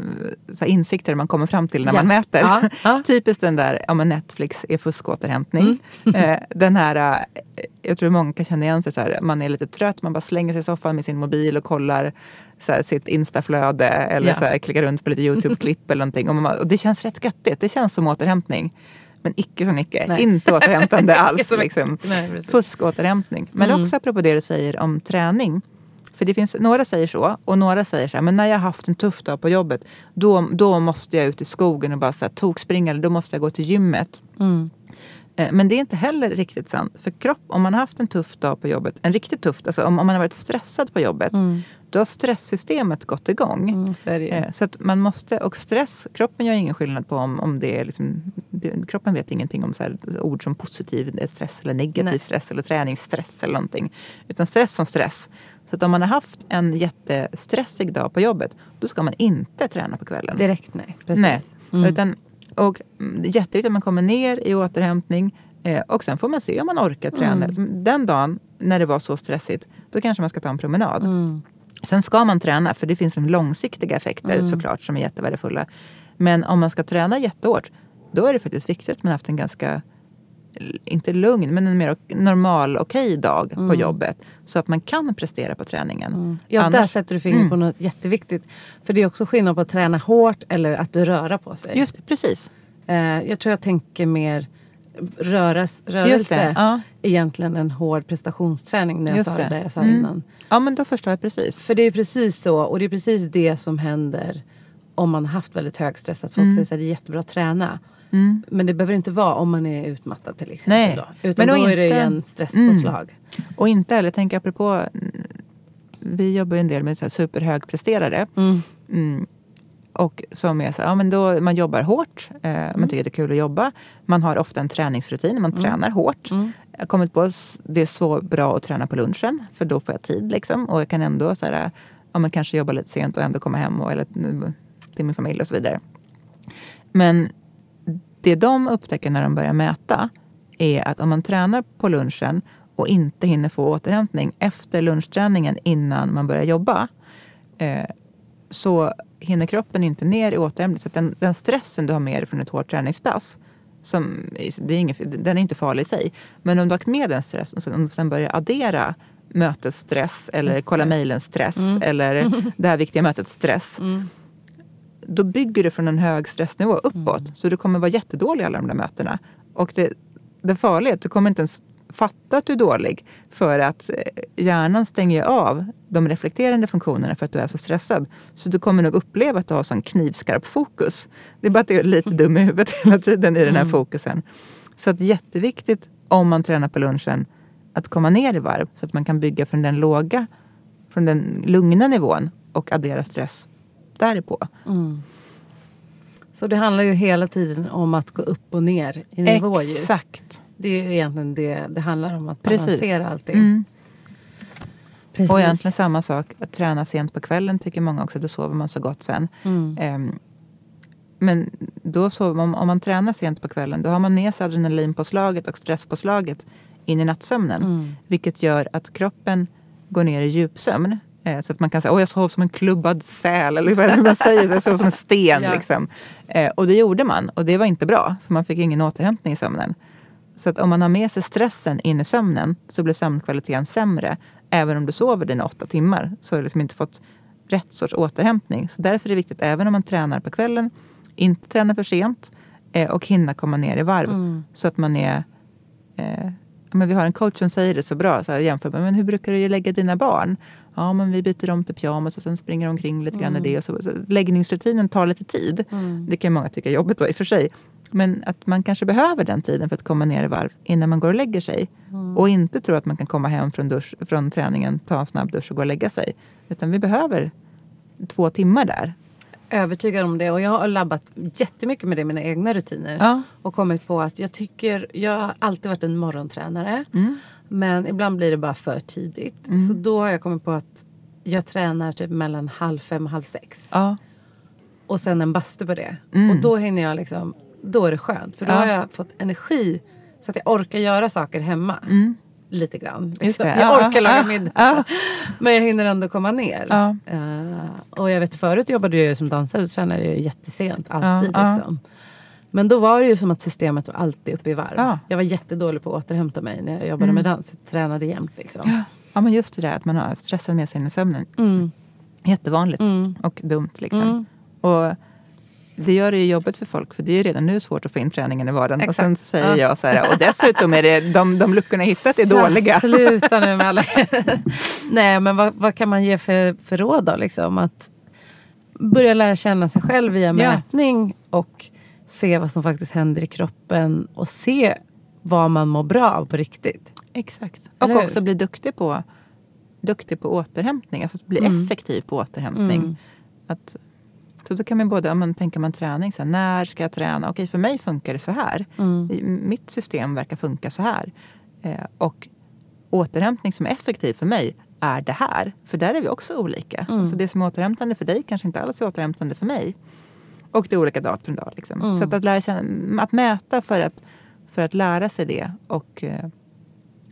så här, insikter man kommer fram till när Ja. man mäter. Ja, ja. <laughs> Typiskt den där, ja men Netflix är fuskåterhämtning. Mm. <laughs> eh, den här, eh, jag tror många kan känna igen sig så här, man är lite trött, man bara slänger sig i soffan med sin mobil och kollar så här, sitt instaflöde eller så här, klickar runt på lite Youtube-klipp <laughs> eller någonting. Och, man, och det känns rätt göttigt, det känns som återhämtning. Men icke så mycket, Nej. inte återhämtande alls. liksom. Nej. Fuskåterhämtning. Men Mm. också apropå det du säger om träning. För det finns, några säger så och några säger så här, men när jag har haft en tuff dag på jobbet då, då måste jag ut i skogen och bara så här, tokspringa eller då måste jag gå till gymmet. Mm. Eh, Men det är inte heller riktigt sant. För kropp, om man har haft en tuff dag på jobbet, en riktigt tuff, alltså om, om man har varit stressad på jobbet, då har stresssystemet gått igång. Mm, så. Eh, Så att man måste, och stress, kroppen gör ingen skillnad på om, om det är liksom, det, kroppen vet ingenting om så här, ord som positiv stress eller negativ Nej. stress eller träningsstress eller någonting. Utan stress som stress. Så att om man har haft en jättestressig dag på jobbet, då ska man inte träna på kvällen. Direkt nej. Precis. Nej. Mm. Utan, och mm, jätteviktigt att man kommer ner i återhämtning eh, och sen får man se om man orkar träna. Mm. Den dagen när det var så stressigt, då kanske man ska ta en promenad. Mm. Sen ska man träna, för det finns långsiktiga effekter Mm. såklart som är jättevärdefulla. Men om man ska träna jättehårt, då är det faktiskt viktigt att man haft en ganska, inte lugn, men en mer normal, okej dag på jobbet. Så att man kan prestera på träningen. Mm. Ja, där Annars- sätter du fingret Mm. på något jätteviktigt. För det är också skillnad på att träna hårt eller att röra på sig. Just det, precis. Eh, jag tror jag tänker mer röras, rörelse. Ja. egentligen en hård prestationsträning när jag Just sa det. det jag sa Mm. innan. ja, men då förstår jag precis. För det är precis så och det är precis det som händer om man har haft väldigt hög stress. Att folk Mm. säger att det är jättebra att träna. Men det behöver inte vara om man är utmattad till exempel. Nej. Då. Utan Men då då är det inte- en stresspåslag. Och inte heller, tänk apropå, mm, vi jobbar ju en del med så superhögpresterare. Mm. Mm. Och som är så ja, men då, man jobbar hårt, eh, Mm. man tycker det är kul att jobba. Man har ofta en träningsrutin, man tränar hårt. Mm. Jag har kommit på att det är så bra att träna på lunchen, för då får jag tid. Liksom, och jag kan ändå så här, ja, men kanske jobba lite sent och ändå komma hem och, eller, till min familj och så vidare. Men det de upptäcker när de börjar mäta är att om man tränar på lunchen och inte hinner få återhämtning efter lunchträningen innan man börjar jobba eh, så hinner kroppen inte ner i återhämtning. Så den, den stressen du har med dig från ett hårt träningspass som, det är inget, den är inte farlig i sig. Men om du har med den stressen och sen, sen börjar addera mötesstress eller kolla det. mejlen stress eller <laughs> det här viktiga mötet stress Mm. då bygger du från en hög stressnivå uppåt. Så du kommer vara jättedålig i alla de där mötena. Och det, det farliga är att du kommer inte ens fatta att du är dålig för att eh, hjärnan stänger av de reflekterande funktionerna för att du är så stressad. Så du kommer nog uppleva att du har sån knivskarp fokus. Det är bara att du är lite dum i huvudet <laughs> hela tiden i den här fokusen. Så att jätteviktigt om man tränar på lunchen att komma ner i varv så att man kan bygga från den låga, från den lugna nivån och addera stress därpå. Mm. Så det handlar ju hela tiden om att gå upp och ner i nivå. Ju. Det är ju egentligen det det handlar om. Att Precis. balansera allting. Mm. Precis. Och egentligen samma sak, att träna sent på kvällen tycker många också, då sover man så gott sen. Mm. Ehm, men då sover man, om man tränar sent på kvällen, då har man med sig adrenalinpåslaget och stresspåslaget in i nattsömnen. Mm. Vilket gör att kroppen går ner i djupsömn. Eh, så att man kan säga, åh jag sov som en klubbad säl, eller vad man säger, jag sov som en sten. <laughs> Ja. Liksom. Eh, och det gjorde man, och det var inte bra, för man fick ingen återhämtning i sömnen. Så att om man har med sig stressen in i sömnen så blir sömnkvaliteten sämre. Även om du sover dina åtta timmar så har du liksom inte fått rätt sorts återhämtning. Så därför är det viktigt, även om man tränar på kvällen, inte träna för sent. eh, och hinna komma ner i varv. Mm. Så att man är... Eh, men vi har en coach som säger det så bra. Så här, jämför med, men hur brukar du lägga dina barn? Ja, men vi byter om till pyjamas och sen springer de omkring lite grann i det. Och så, så läggningsrutinen tar lite tid. Mm. Det kan många tycka är jobbigt då i och för sig. Men att man kanske behöver den tiden för att komma ner i varv innan man går och lägger sig. Mm. Och inte tro att man kan komma hem från, dusch, från träningen, ta en snabb dusch och gå och lägga sig. Utan vi behöver två timmar där. Övertygad om det och jag har labbat jättemycket med det i mina egna rutiner. Ja. Och kommit på att jag tycker, jag har alltid varit en morgontränare. Mm. Men ibland blir det bara för tidigt. Så då har jag kommit på att jag tränar typ mellan halv fem och halv sex. Ja. Och sen en bastu på det. Mm. Och då hinner jag liksom, då är det skönt. För då Ja. har jag fått energi så att jag orkar göra saker hemma. Mm. Lite grann. Jag Ja, orkar laga middag. Men jag hinner ändå komma ner. Eh, och jag vet förut jobbade jag som dansare. Då tränade jag jättesent. Alltid liksom. Men då var det ju som att systemet var alltid uppe i varv. Ja. Mm. Jag var jättedålig på att återhämta mig när jag jobbade med dans. Jag tränade jämt liksom. Ja. ja, men just det där att man har stressen med sig in i sömnen. Mm. Jättevanligt Mm. och dumt. Liksom. Mm. Och det gör det ju jobbigt för folk för det är redan nu svårt att få in träningen i vardagen. Och Exakt. sen säger Ja. jag så här, och dessutom är det de, de luckorna jag hittat är Så, dåliga. <laughs> Sluta nu med alla... <laughs> Nej men vad, vad kan man ge för, för råd då? Liksom? Att börja lära känna sig själv via Ja. mätning och se vad som faktiskt händer i kroppen och se vad man mår bra av på riktigt. Exakt. Eller Och hur? också bli duktig på, duktig på återhämtning. Alltså att bli Mm. effektiv på återhämtning. Mm. Att, så då kan man både, om man tänker man träning, så här, när ska jag träna? Okej, för mig funkar det så här. Mm. Mitt system verkar funka så här. Eh, och återhämtning som är effektiv för mig är det här. För där är vi också olika. Mm. Så det som är återhämtande för dig kanske inte alls är återhämtande för mig. Och det är olika dag från dag. Liksom. Mm. Så att, att, lära känna, att mäta för att, för att lära sig det och eh,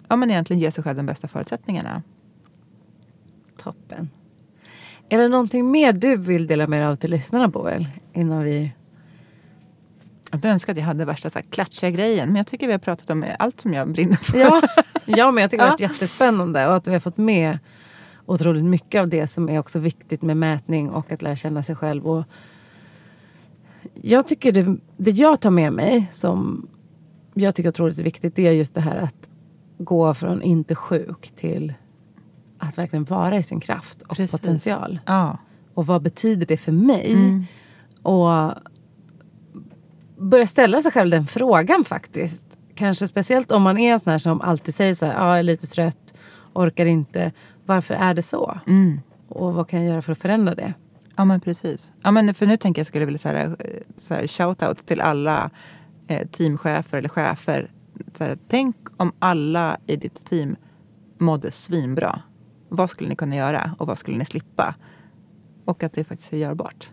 ja, men egentligen ge sig själv de bästa förutsättningarna. Toppen. Är det någonting mer du vill dela med dig av till lyssnarna Boel? Innan vi... Jag önskar att jag hade värsta så här, klatschiga grejen. Men jag tycker vi har pratat om allt som jag brinner för. Ja, ja men jag tycker det har varit Ja. jättespännande och att vi har fått med otroligt mycket av det som är också viktigt med mätning och att lära känna sig själv. Och jag tycker det, det jag tar med mig som jag tycker är otroligt viktigt det är just det här att gå från inte sjuk till att verkligen vara i sin kraft och Precis. potential. Ja. Och vad betyder det för mig? Mm. Och börja ställa sig själv den frågan faktiskt. Kanske speciellt om man är en sån här som alltid säger så här, ja, jag är lite trött, orkar inte. Varför är det så? Mm. Och vad kan jag göra för att förändra det? Ja men precis. Ja, men för nu tänker jag skulle vilja så här, så här, shout-out till alla eh, teamchefer eller chefer. Så här, tänk om alla i ditt team mådde svinbra. Vad skulle ni kunna göra och vad skulle ni slippa? Och att det faktiskt är görbart.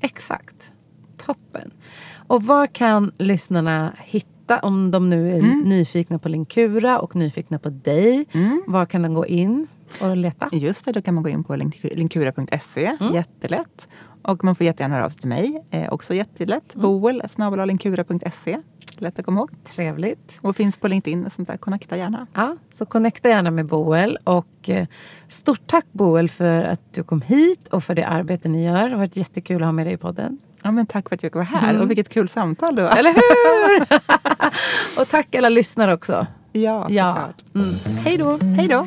Exakt. Toppen. Och var kan lyssnarna hitta om de nu är Mm. nyfikna på Linkura och nyfikna på dig? Mm. Var kan de gå in och leta? Just det, då kan man gå in på link- linkura.se. Mm. Jättelätt. Och man får jättegärna höra av sig till mig. Eh, också jättelätt. Mm. Boel snabel-a linkura.se. Lätt att komma ihåg. Trevligt. Och finns på LinkedIn och sånt där. Connecta gärna. Ja, så connecta gärna med Boel. Och eh, stort tack Boel för att du kom hit och för det arbete ni gör. Det har varit jättekul att ha med dig i podden. Ja, men tack för att jag fick vara här. Mm. Och vilket kul samtal det var. Eller hur? <laughs> och tack alla lyssnare också. Ja, Ja. såklart. Mm. Hej då. Hej då!